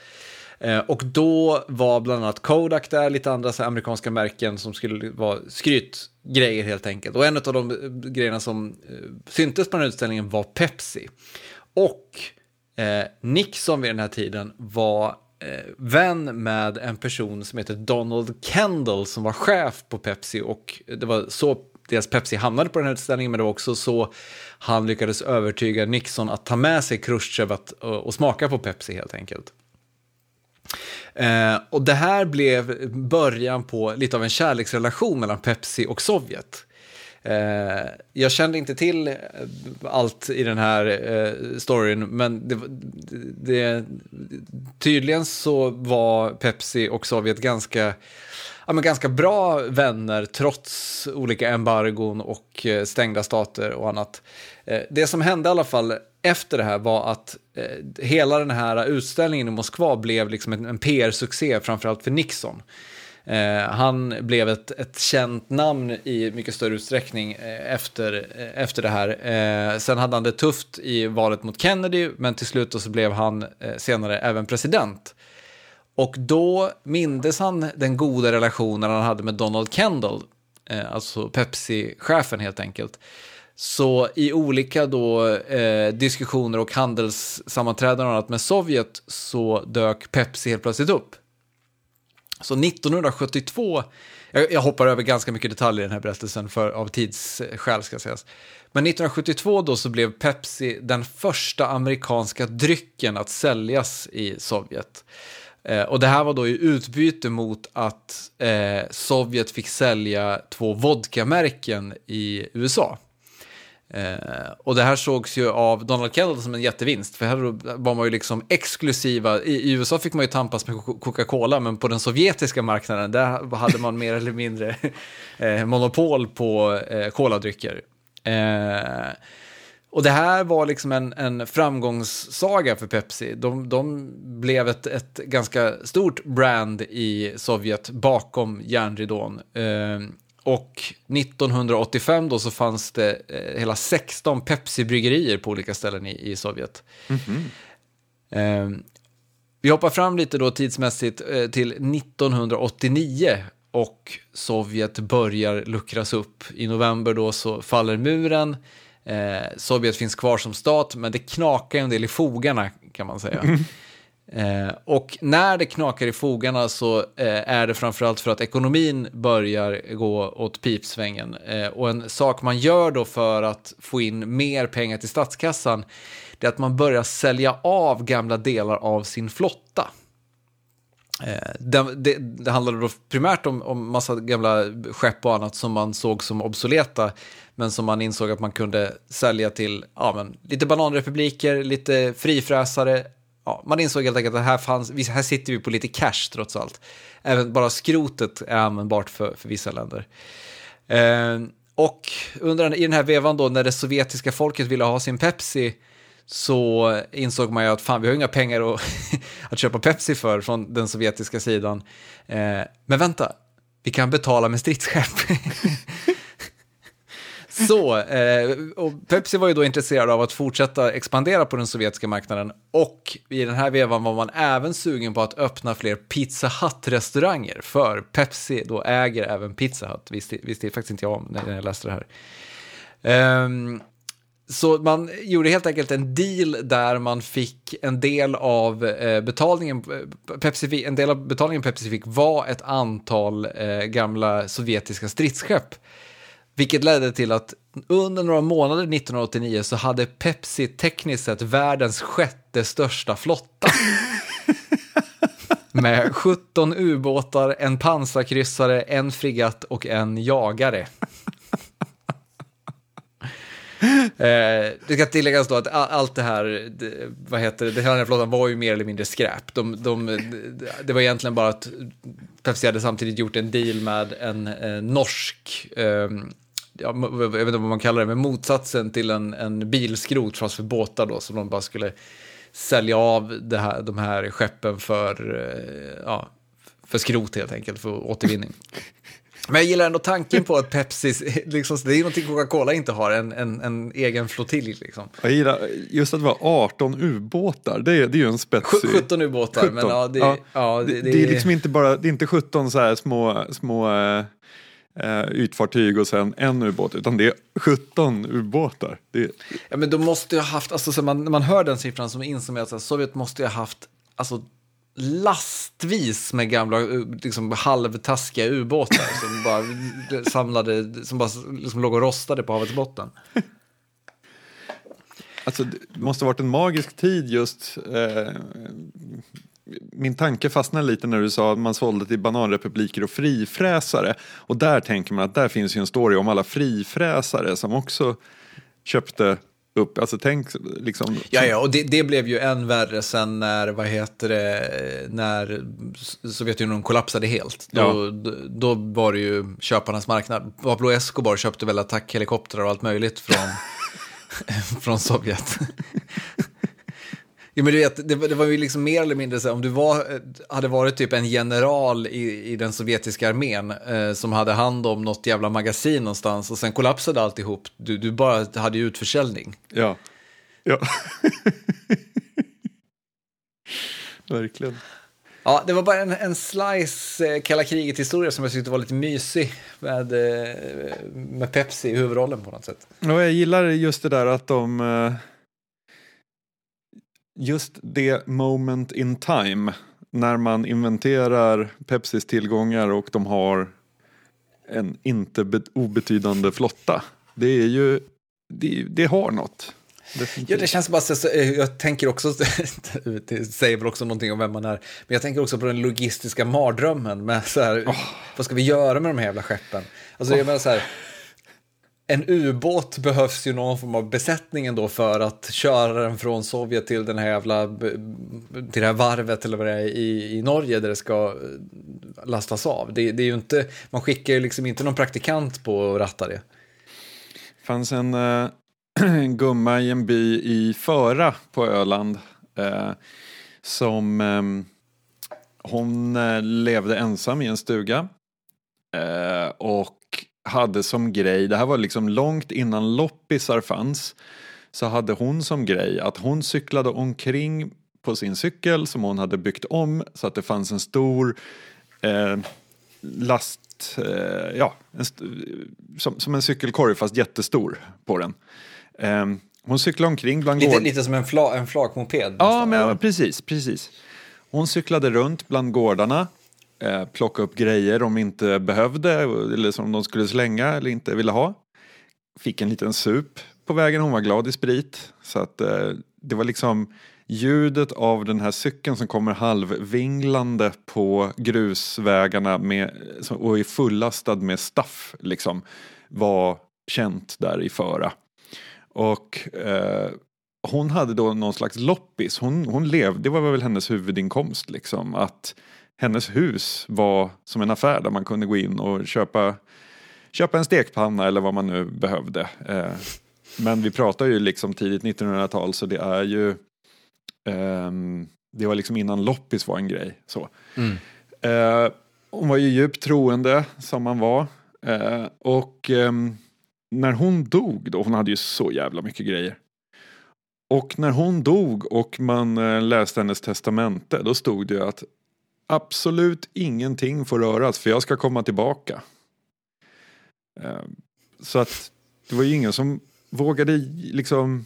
Eh, och då var bland annat Kodak där, lite andra så amerikanska märken som skulle vara skrytgrejer helt enkelt. Och en av de eh, grejerna som eh, syntes på den här utställningen var Pepsi. Och eh, Nixon vid den här tiden var eh, vän med en person som heter Donald Kendall som var chef på Pepsi och det var så dels Pepsi hamnade på den här utställningen, men det var också så han lyckades övertyga Nixon att ta med sig Khrushchev att, och, och smaka på Pepsi helt enkelt. Eh, och det här blev början på lite av en kärleksrelation mellan Pepsi och Sovjet. Eh, jag kände inte till eh, allt i den här eh, storyn, men det, det, tydligen så var Pepsi och Sovjet ganska, ja, men ganska bra vänner trots olika embargon och eh, stängda stater och annat. Eh, det som hände i alla fall efter det här var att eh, hela den här utställningen i Moskva blev liksom en, en PR-succé, framförallt för Nixon. Eh, han blev ett, ett känt namn i mycket större utsträckning eh, efter, eh, efter det här. Eh, sen hade han det tufft i valet mot Kennedy, men till slut så blev han eh, senare även president. Och då mindes han den goda relationen han hade med Donald Kendall, eh, alltså Pepsi-chefen helt enkelt. Så i olika då, eh, diskussioner och handelssammanträden och annat med Sovjet så dök Pepsi helt plötsligt upp. Så 1972, jag, jag hoppar över ganska mycket detaljer i den här berättelsen för, av tidsskäl ska sägas. Men 1972 då så blev Pepsi den första amerikanska drycken att säljas i Sovjet. Eh, och det här var då i utbyte mot att eh, Sovjet fick sälja två vodkamärken i USA. Eh, och det här sågs ju av Donald Kendall som en jättevinst, för här var man ju liksom exklusiva. I, i USA fick man ju tampas med Coca-Cola, men på den sovjetiska marknaden där hade man mer eller mindre eh, monopol på eh, koladrycker. Eh, och det här var liksom en, en framgångssaga för Pepsi. De, de blev ett, ett ganska stort brand i Sovjet bakom järnridån. Eh, och 1985 då så fanns det eh, hela 16 Pepsi-bryggerier på olika ställen i, i Sovjet. Mm -hmm. eh, vi hoppar fram lite då tidsmässigt eh, till 1989 och Sovjet börjar luckras upp. I november då så faller muren. Eh, Sovjet finns kvar som stat, men det knakar en del i fogarna kan man säga. Mm. Eh, och när det knakar i fogarna så eh, är det framförallt för att ekonomin börjar gå åt pipsvängen. Eh, och en sak man gör då för att få in mer pengar till statskassan det är att man börjar sälja av gamla delar av sin flotta. Eh, det, det, det handlade då primärt om, om massa gamla skepp och annat som man såg som obsoleta men som man insåg att man kunde sälja till ja, men, lite bananrepubliker, lite frifräsare, ja, man insåg helt enkelt att här, fanns, här sitter vi på lite cash trots allt. Även bara skrotet är användbart för, för vissa länder. Eh, och under i den här vevan då när det sovjetiska folket ville ha sin Pepsi så insåg man ju att fan, vi har inga pengar att, att köpa Pepsi för från den sovjetiska sidan. Eh, men vänta, vi kan betala med stridsskepp. Så, eh, och Pepsi var ju då intresserad av att fortsätta expandera på den sovjetiska marknaden. Och i den här vevan var man även sugen på att öppna fler Pizza Hut-restauranger. För Pepsi då äger även Pizza Hut, visste, visste faktiskt inte jag om när jag läste det här. Um, så man gjorde helt enkelt en deal där man fick en del av eh, betalningen, eh, Pepsi, en del av betalningen Pepsi fick var ett antal eh, gamla sovjetiska stridsskepp vilket ledde till att under några månader 1989 så hade Pepsi tekniskt sett världens sjätte största flotta. Med 17 ubåtar, en pansarkryssare, en frigatt och en jagare. eh, det ska tilläggas då att allt det här, det, vad heter det, den här flottan var ju mer eller mindre skräp. De, de, det var egentligen bara att Pepsi hade samtidigt gjort en deal med en eh, norsk eh, ja, jag vet inte vad man kallar det, men motsatsen till en, en bilskrot fast för båtar då, som de bara skulle sälja av det här, de här skeppen för, eh, ja, för skrot helt enkelt, för återvinning. Men jag gillar ändå tanken på att Pepsi, liksom, det är någonting Coca-Cola inte har, en, en, en egen flottilj. Liksom. Jag gillar just att det var 18 ubåtar, det är, det är ju en spetsig... 17 ubåtar, 17. men ja, det, ja, ja det, det, det, är liksom inte bara, det är inte 17 så här små, små eh, ytfartyg och sen en ubåt, utan det är 17 ubåtar. Det... Ja, men då måste jag ha haft, alltså, så man, när man hör den siffran inser man att Sovjet måste ha haft alltså, lastvis med gamla eh, liksom, halvtaskiga ubåtar som bara samlade, som bara liksom låg och rostade på havets botten. Alltså, det måste ha varit en magisk tid just. Eh, min tanke fastnade lite när du sa att man sålde till bananrepubliker och frifräsare. Och där tänker man att där finns ju en story om alla frifräsare som också köpte upp, alltså tänk liksom. Ja, ja, och det, det, blev ju än värre sen när, vad heter det, när Sovjetunionen kollapsade helt. Då, ja. då, då var det ju köparnas marknad. Pablo Escobar köpte väl attackhelikoptrar och allt möjligt från, från Sovjet. Jo, men du vet, det, det, var ju liksom mer eller mindre så om du var, hade varit typ en general i, i den sovjetiska armén eh, som hade hand om något jävla magasin någonstans och sen kollapsade alltihop. Du, du bara hade ju utförsäljning. Ja. Ja. Verkligen. Ja, det var bara en, en slice eh, kalla kriget-historia som jag tyckte var lite mysig med, eh, med Pepsi i huvudrollen på något sätt. Ja, jag gillar just det där att de eh just det moment in time när man inventerar Pepsis tillgångar och de har en inte obetydande flotta. Det är ju, det, det har något. Definitivt. Ja, det känns bara så, jag tänker också, det säger väl också någonting om vem man är, men jag tänker också på den logistiska mardrömmen med så här, oh. vad ska vi göra med de här jävla skeppen? Alltså oh. jag menar så här, en ubåt behövs ju någon form av besättning ändå för att köra den från Sovjet till den här jävla, till det här varvet eller vad det är i, i Norge där det ska lastas av. Det, det är ju inte, man skickar ju liksom inte någon praktikant på att ratta det. Det fanns en, äh, en gumma i en by i Föra på Öland äh, som äh, hon eh, levde ensam i en stuga och hade som grej, det här var liksom långt innan loppisar fanns, så hade hon som grej att hon cyklade omkring på sin cykel som hon hade byggt om så att det fanns en stor eh, last, eh, ja, en som, som, en cykelkorg fast jättestor på den. Eh, hon cyklade omkring bland lite, lite som en, fla, en flakmoped? Ja, men, precis, precis. Hon cyklade runt bland gårdarna eh, plocka upp grejer de inte behövde eller som de skulle slänga eller inte ville ha. Fick en liten sup på vägen, hon var glad i sprit. Så att eh, det var liksom ljudet av den här cykeln som kommer halvvinglande på grusvägarna med, och är fullastad med staff liksom, var känt där i Föra. Och eh, hon hade då någon slags loppis, hon, hon levde, det var väl hennes huvudinkomst liksom. Att hennes hus var som en affär där man kunde gå in och köpa, köpa en stekpanna eller vad man nu behövde. Eh, men vi pratar ju liksom tidigt 1900-tal så det är ju eh, det var liksom innan loppis var en grej. Så. Mm. Eh, hon var ju djupt troende som man var. Eh, och ehm, när hon dog då, hon hade ju så jävla mycket grejer. Och när hon dog och man eh, läste hennes testamente då stod det att absolut ingenting får röras för jag ska komma tillbaka. Ehm, så att det var ju ingen som vågade liksom,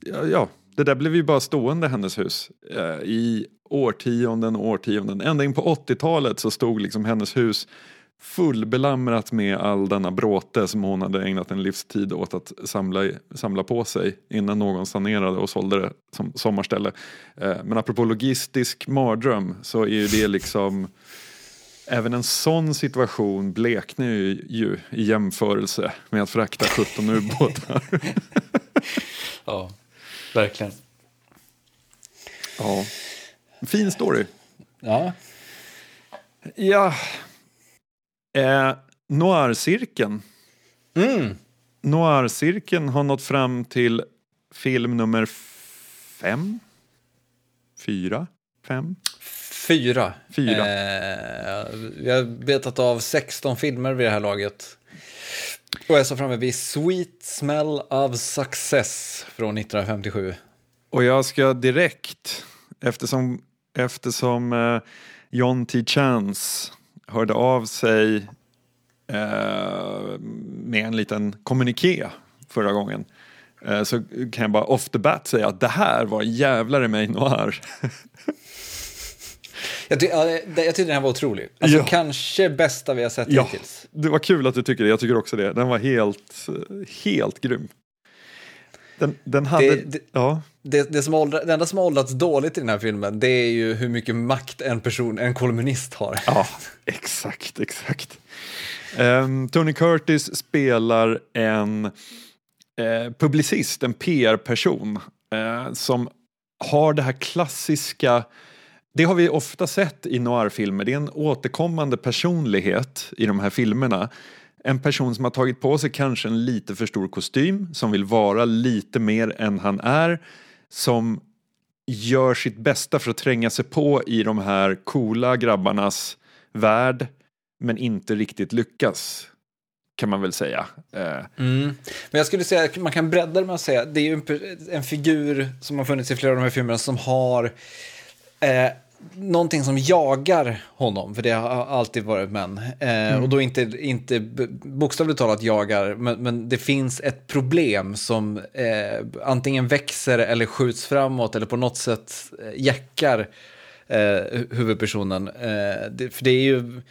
ja, ja det där blev ju bara stående hennes hus eh, i årtionden och årtionden. Ända in på 80-talet så stod liksom hennes hus fullbelamrat med all denna bråte som hon hade ägnat en livstid åt att samla, samla på sig innan någon sanerade och sålde det som sommarställe. Eh, men apropå logistisk mardröm så är ju det liksom Även en sån situation bleknar ju, ju i jämförelse med att frakta 17 ubåtar. ja, verkligen. Ja, fin story. Ja. Ja, Eh, Noir-cirkeln. Mm. Noir-cirkeln har nått fram till film nummer fem? Fyra? Fem? Fyra. Fyra. Eh, vi har betat av 16 filmer vid det här laget. Och jag så framme vid Sweet Smell of Success från 1957. Och jag ska direkt, eftersom, eftersom eh, John T. Chance hörde av sig eh, med en liten kommuniké förra gången. Eh, så kan jag bara off the bat säga att det här var jävlar i mig noir. Jag, ty ja, jag tyckte den här var otrolig. Alltså Ja. kanske bästa vi har sett Ja, hittills. det var kul att du tycker det. Jag tycker också det. Den var helt, helt grym. Den, den hade... Det- det- ja. Det, det, som åldra, det enda som har åldrats dåligt i den här filmen, det är ju hur mycket makt en person, en kolumnist har. ja, exakt, exakt. Ehm, Tony Curtis spelar en eh, publicist, en PR-person eh, som har det här klassiska det har vi ofta sett i noirfilmer. Det är en återkommande personlighet i de här filmerna. En person som har tagit på sig kanske en lite för stor kostym, som vill vara lite mer än han är, som gör sitt bästa för att tränga sig på i de här coola grabbarnas värld, men inte riktigt lyckas, kan man väl säga. Eh. Mm. Men jag skulle säga att man kan bredda det med att säga det är ju en, en figur som har funnits i flera av de här filmerna som har eh, någonting som jagar honom, för det har alltid varit män. Eh, Och då inte, inte bokstavligt talat jagar, men, men det finns ett problem som eh, antingen växer eller skjuts framåt eller på något sätt eh, jäckar eh, hu- huvudpersonen. Eh, det, för det är ju...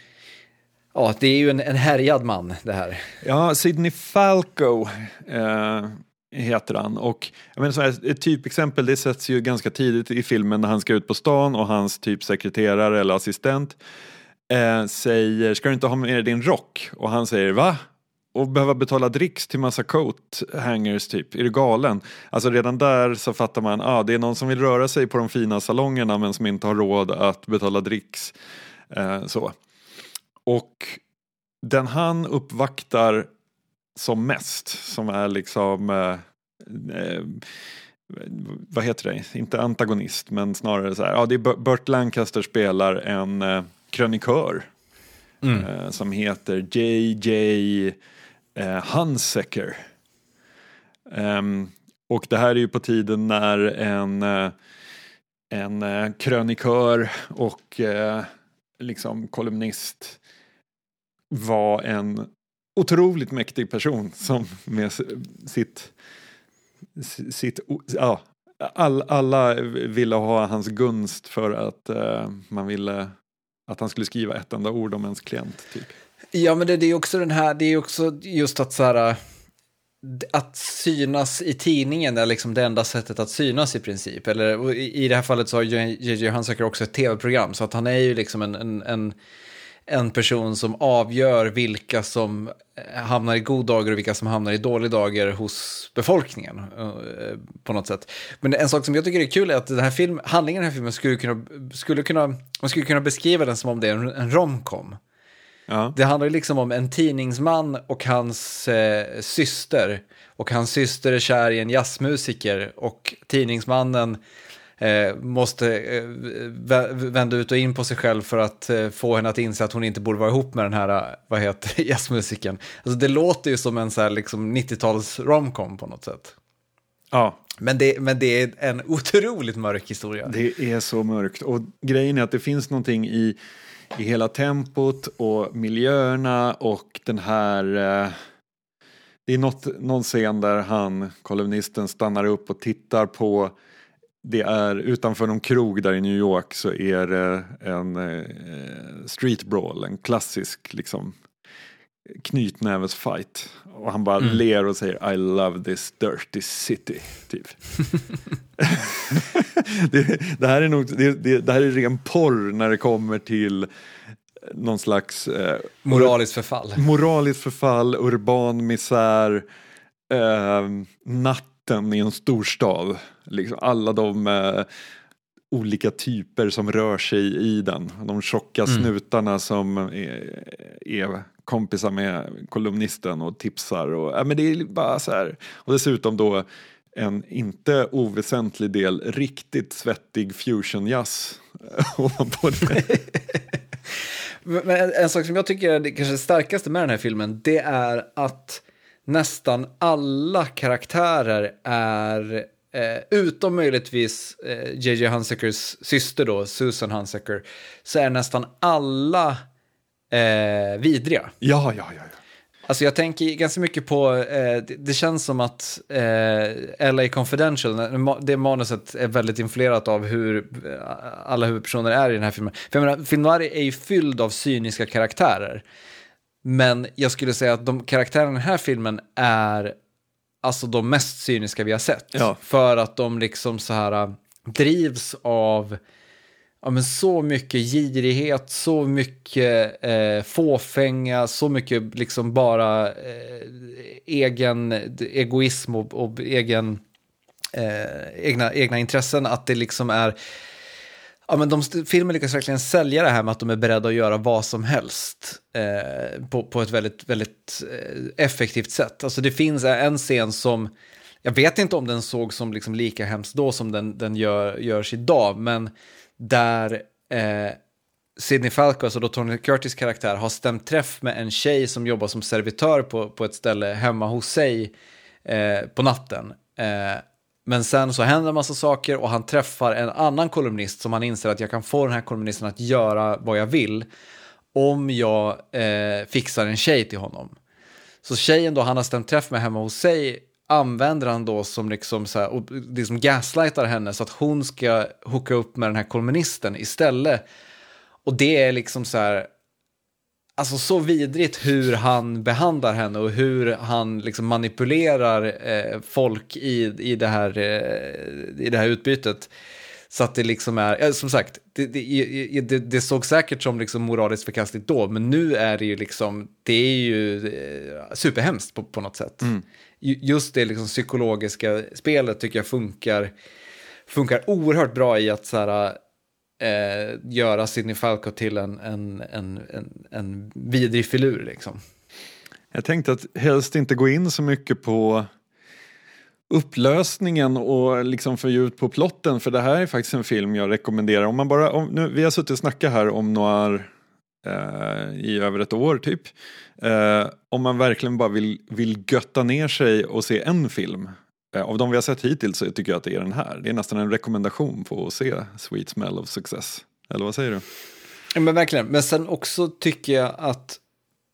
Ja, det är ju en, en härjad man det här. Ja, Sidney Falco eh, heter han. Och jag menar, så här, ett typexempel, det sätts ju ganska tidigt i filmen när han ska ut på stan och hans typ sekreterare eller assistent eh, säger ska du inte ha med dig din rock? Och han säger va? Och behöva betala dricks till massa coat hangers typ, är du galen? Alltså redan där så fattar man, ah, det är någon som vill röra sig på de fina salongerna men som inte har råd att betala dricks. Eh, så. Och den han uppvaktar som mest, som är liksom, eh, eh, vad heter det, inte antagonist, men snarare så här, ja det är Burt- Lancaster spelar en eh, krönikör eh, som heter JJ eh, Hunsaker. Ehm, och det här är ju på tiden när en, eh, en eh, krönikör och liksom kolumnist var en otroligt mäktig person som med sitt, sitt ja, all, alla ville ha hans gunst för att eh, man ville att han skulle skriva ett enda ord om ens klient. Typ. Ja, men det, det är också den här, det är också just att så här, eh, att synas i tidningen är liksom det enda sättet att synas i princip. Eller i, i det här fallet så har JJ Hunsaker också ett tv-program, så att han är ju liksom en, en, en, en person som avgör vilka som eh, hamnar i god dagar och vilka som hamnar i dålig dagar hos befolkningen eh, på något sätt. Men en sak som jag tycker är kul är att den här film, handlingen i den här filmen skulle kunna, skulle kunna, man skulle kunna beskriva den som om det är en, romcom. Ja. Det handlar liksom om en tidningsman och hans eh, syster. Och hans syster är kär i en jazzmusiker och tidningsmannen eh, måste eh, vä- vända ut och in på sig själv för att eh, få henne att inse att hon inte borde vara ihop med den här, eh, vad heter det, jazzmusikern. Alltså det låter ju som en så här liksom 90-tals romcom på något sätt. ja, Men det, men det är en otroligt mörk historia. det är så mörkt. Och grejen är att det finns någonting i, i hela tempot och miljöerna och den här eh, Det är något, någon scen där han, kolumnisten, stannar upp och tittar på det är utanför någon krog där i New York så är det en eh, street brawl, en klassisk liksom knytnävesfight. Och han bara ler och säger I love this dirty city. Typ. det, det, här är nog, det, det, det här är ren porr när det kommer till någon slags eh, Moraliskt förfall. moraliskt förfall, urban misär, eh, natten i en storstad. Liksom alla de eh, olika typer som rör sig i den. De tjocka snutarna som är, är kompisar med kolumnisten och tipsar. Och, ja, men det är bara så här. Och dessutom då en inte oväsentlig del riktigt svettig fusionjazz ovanpå det. Men en, en sak som jag tycker är det kanske starkaste med den här filmen, det är att nästan alla karaktärer är, eh, utom möjligtvis eh, JJ Hunsakers syster då, Susan Hunsaker, så är nästan alla eh, vidriga. Ja, ja, ja. ja. Alltså jag tänker ganska mycket på, eh, det, det, känns som att eh, LA Confidential, det manuset är väldigt influerat av hur eh, alla huvudpersoner är i den här filmen. För jag menar, noir är ju fylld av cyniska karaktärer. Men jag skulle säga att de karaktärerna i den här filmen är alltså de mest cyniska vi har sett. Ja. För att de liksom så här äh, drivs av ja, men så mycket girighet, så mycket eh, fåfänga, så mycket liksom bara eh, egen egoism och, och egen, eh, egna, egna intressen. Att det liksom är Ja, men de, filmen lyckas verkligen sälja det här med att de är beredda att göra vad som helst eh, på, på ett väldigt, väldigt eh, effektivt sätt. Alltså det finns en scen som, jag vet inte om den såg som liksom lika hemskt då som den, den gör, görs idag, men där eh, Sidney Falco, alltså då Tony Curtis karaktär, har stämt träff med en tjej som jobbar som servitör på, på ett ställe hemma hos sig eh, på natten. Eh, men sen så händer en massa saker och han träffar en annan kolumnist som han inser att jag kan få den här kolumnisten att göra vad jag vill om jag eh, fixar en tjej till honom. Så tjejen då han har stämt träff med hemma hos sig använder han då som liksom så här, och liksom gaslightar henne så att hon ska hooka upp med den här kolumnisten istället. Och det är liksom så här, alltså så vidrigt hur han behandlar henne och hur han liksom manipulerar eh, folk i, i, det här, eh, i det här utbytet. Så att det liksom är, som sagt, det, det, det, det såg säkert som liksom moraliskt förkastligt då, men nu är det ju liksom, det är ju eh, superhemskt på, på något sätt. Mm. Just det liksom psykologiska spelet tycker jag funkar, funkar oerhört bra i att så här, eh, göra Sidney Falco till en, en, en, en, en vidrig filur. Liksom. Jag tänkte att helst inte gå in så mycket på upplösningen och liksom fördjup på plotten för det här är faktiskt en film jag rekommenderar. Om man bara, om, nu, vi har suttit och snackat här om noir eh, i över ett år typ. Eh, om man verkligen bara vill, vill götta ner sig och se en film av de vi har sett hittills så tycker jag att det är den här. Det är nästan en rekommendation på att se Sweet Smell of Success. Eller vad säger du? Ja, men verkligen. Men sen också tycker jag att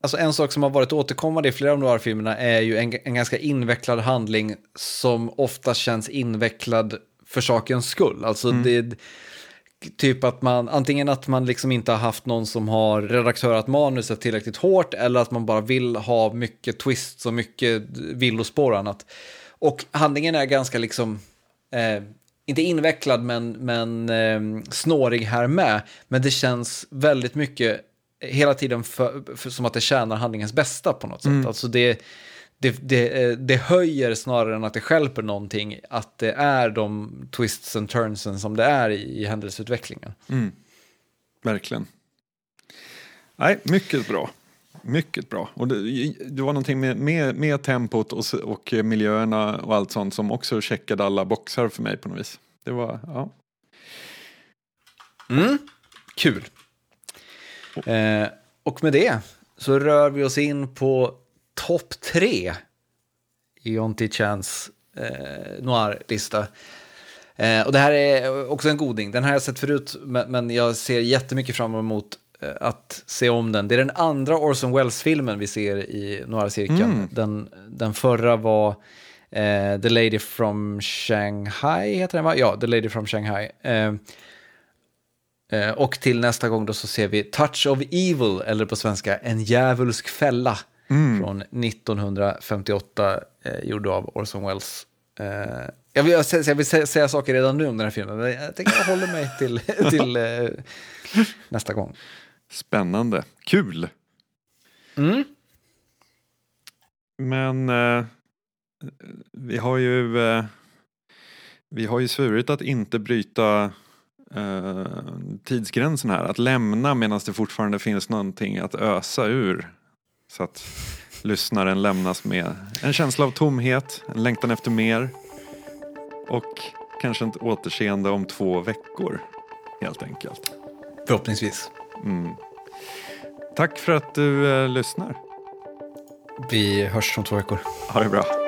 Alltså en sak som har varit återkommande i flera av noir-filmerna är ju en, en ganska invecklad handling som ofta känns invecklad för sakens skull. Alltså mm. det typ att man, antingen att man liksom inte har haft någon som har redaktörat manuset tillräckligt hårt eller att man bara vill ha mycket twists och mycket villospår och annat. Och handlingen är ganska liksom, eh, inte invecklad men, men eh, snårig här med. Men det känns väldigt mycket hela tiden för, för, som att det tjänar handlingens bästa på något sätt. Mm. Alltså det, det, det, eh, det höjer snarare än att det skälper någonting att det är de twists and turnsen som det är i, i händelseutvecklingen. Mm. Verkligen. Nej, mycket bra. Mycket bra. Och det, det var någonting med, med, med tempot och, och miljöerna och allt sånt som också checkade alla boxar för mig på något vis. Det var, ja. Mm, kul. Eh, och med det så rör vi oss in på topp tre i Jonty Chans eh, noir-lista. Eh, och det här är också en goding. Den här har jag sett förut, men, men jag ser jättemycket fram emot att se om den. Det är den andra Orson Welles-filmen vi ser i Noir-cirkeln. Mm. Den, den förra var eh, The Lady from Shanghai, heter den va? Ja, The Lady from Shanghai. Eh, eh, och till nästa gång då så ser vi Touch of Evil, eller på svenska En djävulsk fälla. Mm. Från 1958, eh, gjord av Orson Welles. Eh, jag vill, jag vill säga, säga, saker redan nu om den här filmen, men jag tänker jag håller mig till, till nästa gång. Spännande. Kul! Mm. Men eh, vi har ju eh, vi har ju svurit att inte bryta eh, tidsgränsen här. Att lämna medan det fortfarande finns någonting att ösa ur. Så att lyssnaren lämnas med en känsla av tomhet, en längtan efter mer och kanske ett återseende om två veckor helt enkelt. Förhoppningsvis. Mm. Tack för att du eh, lyssnar. Vi hörs om två veckor. Ha det bra.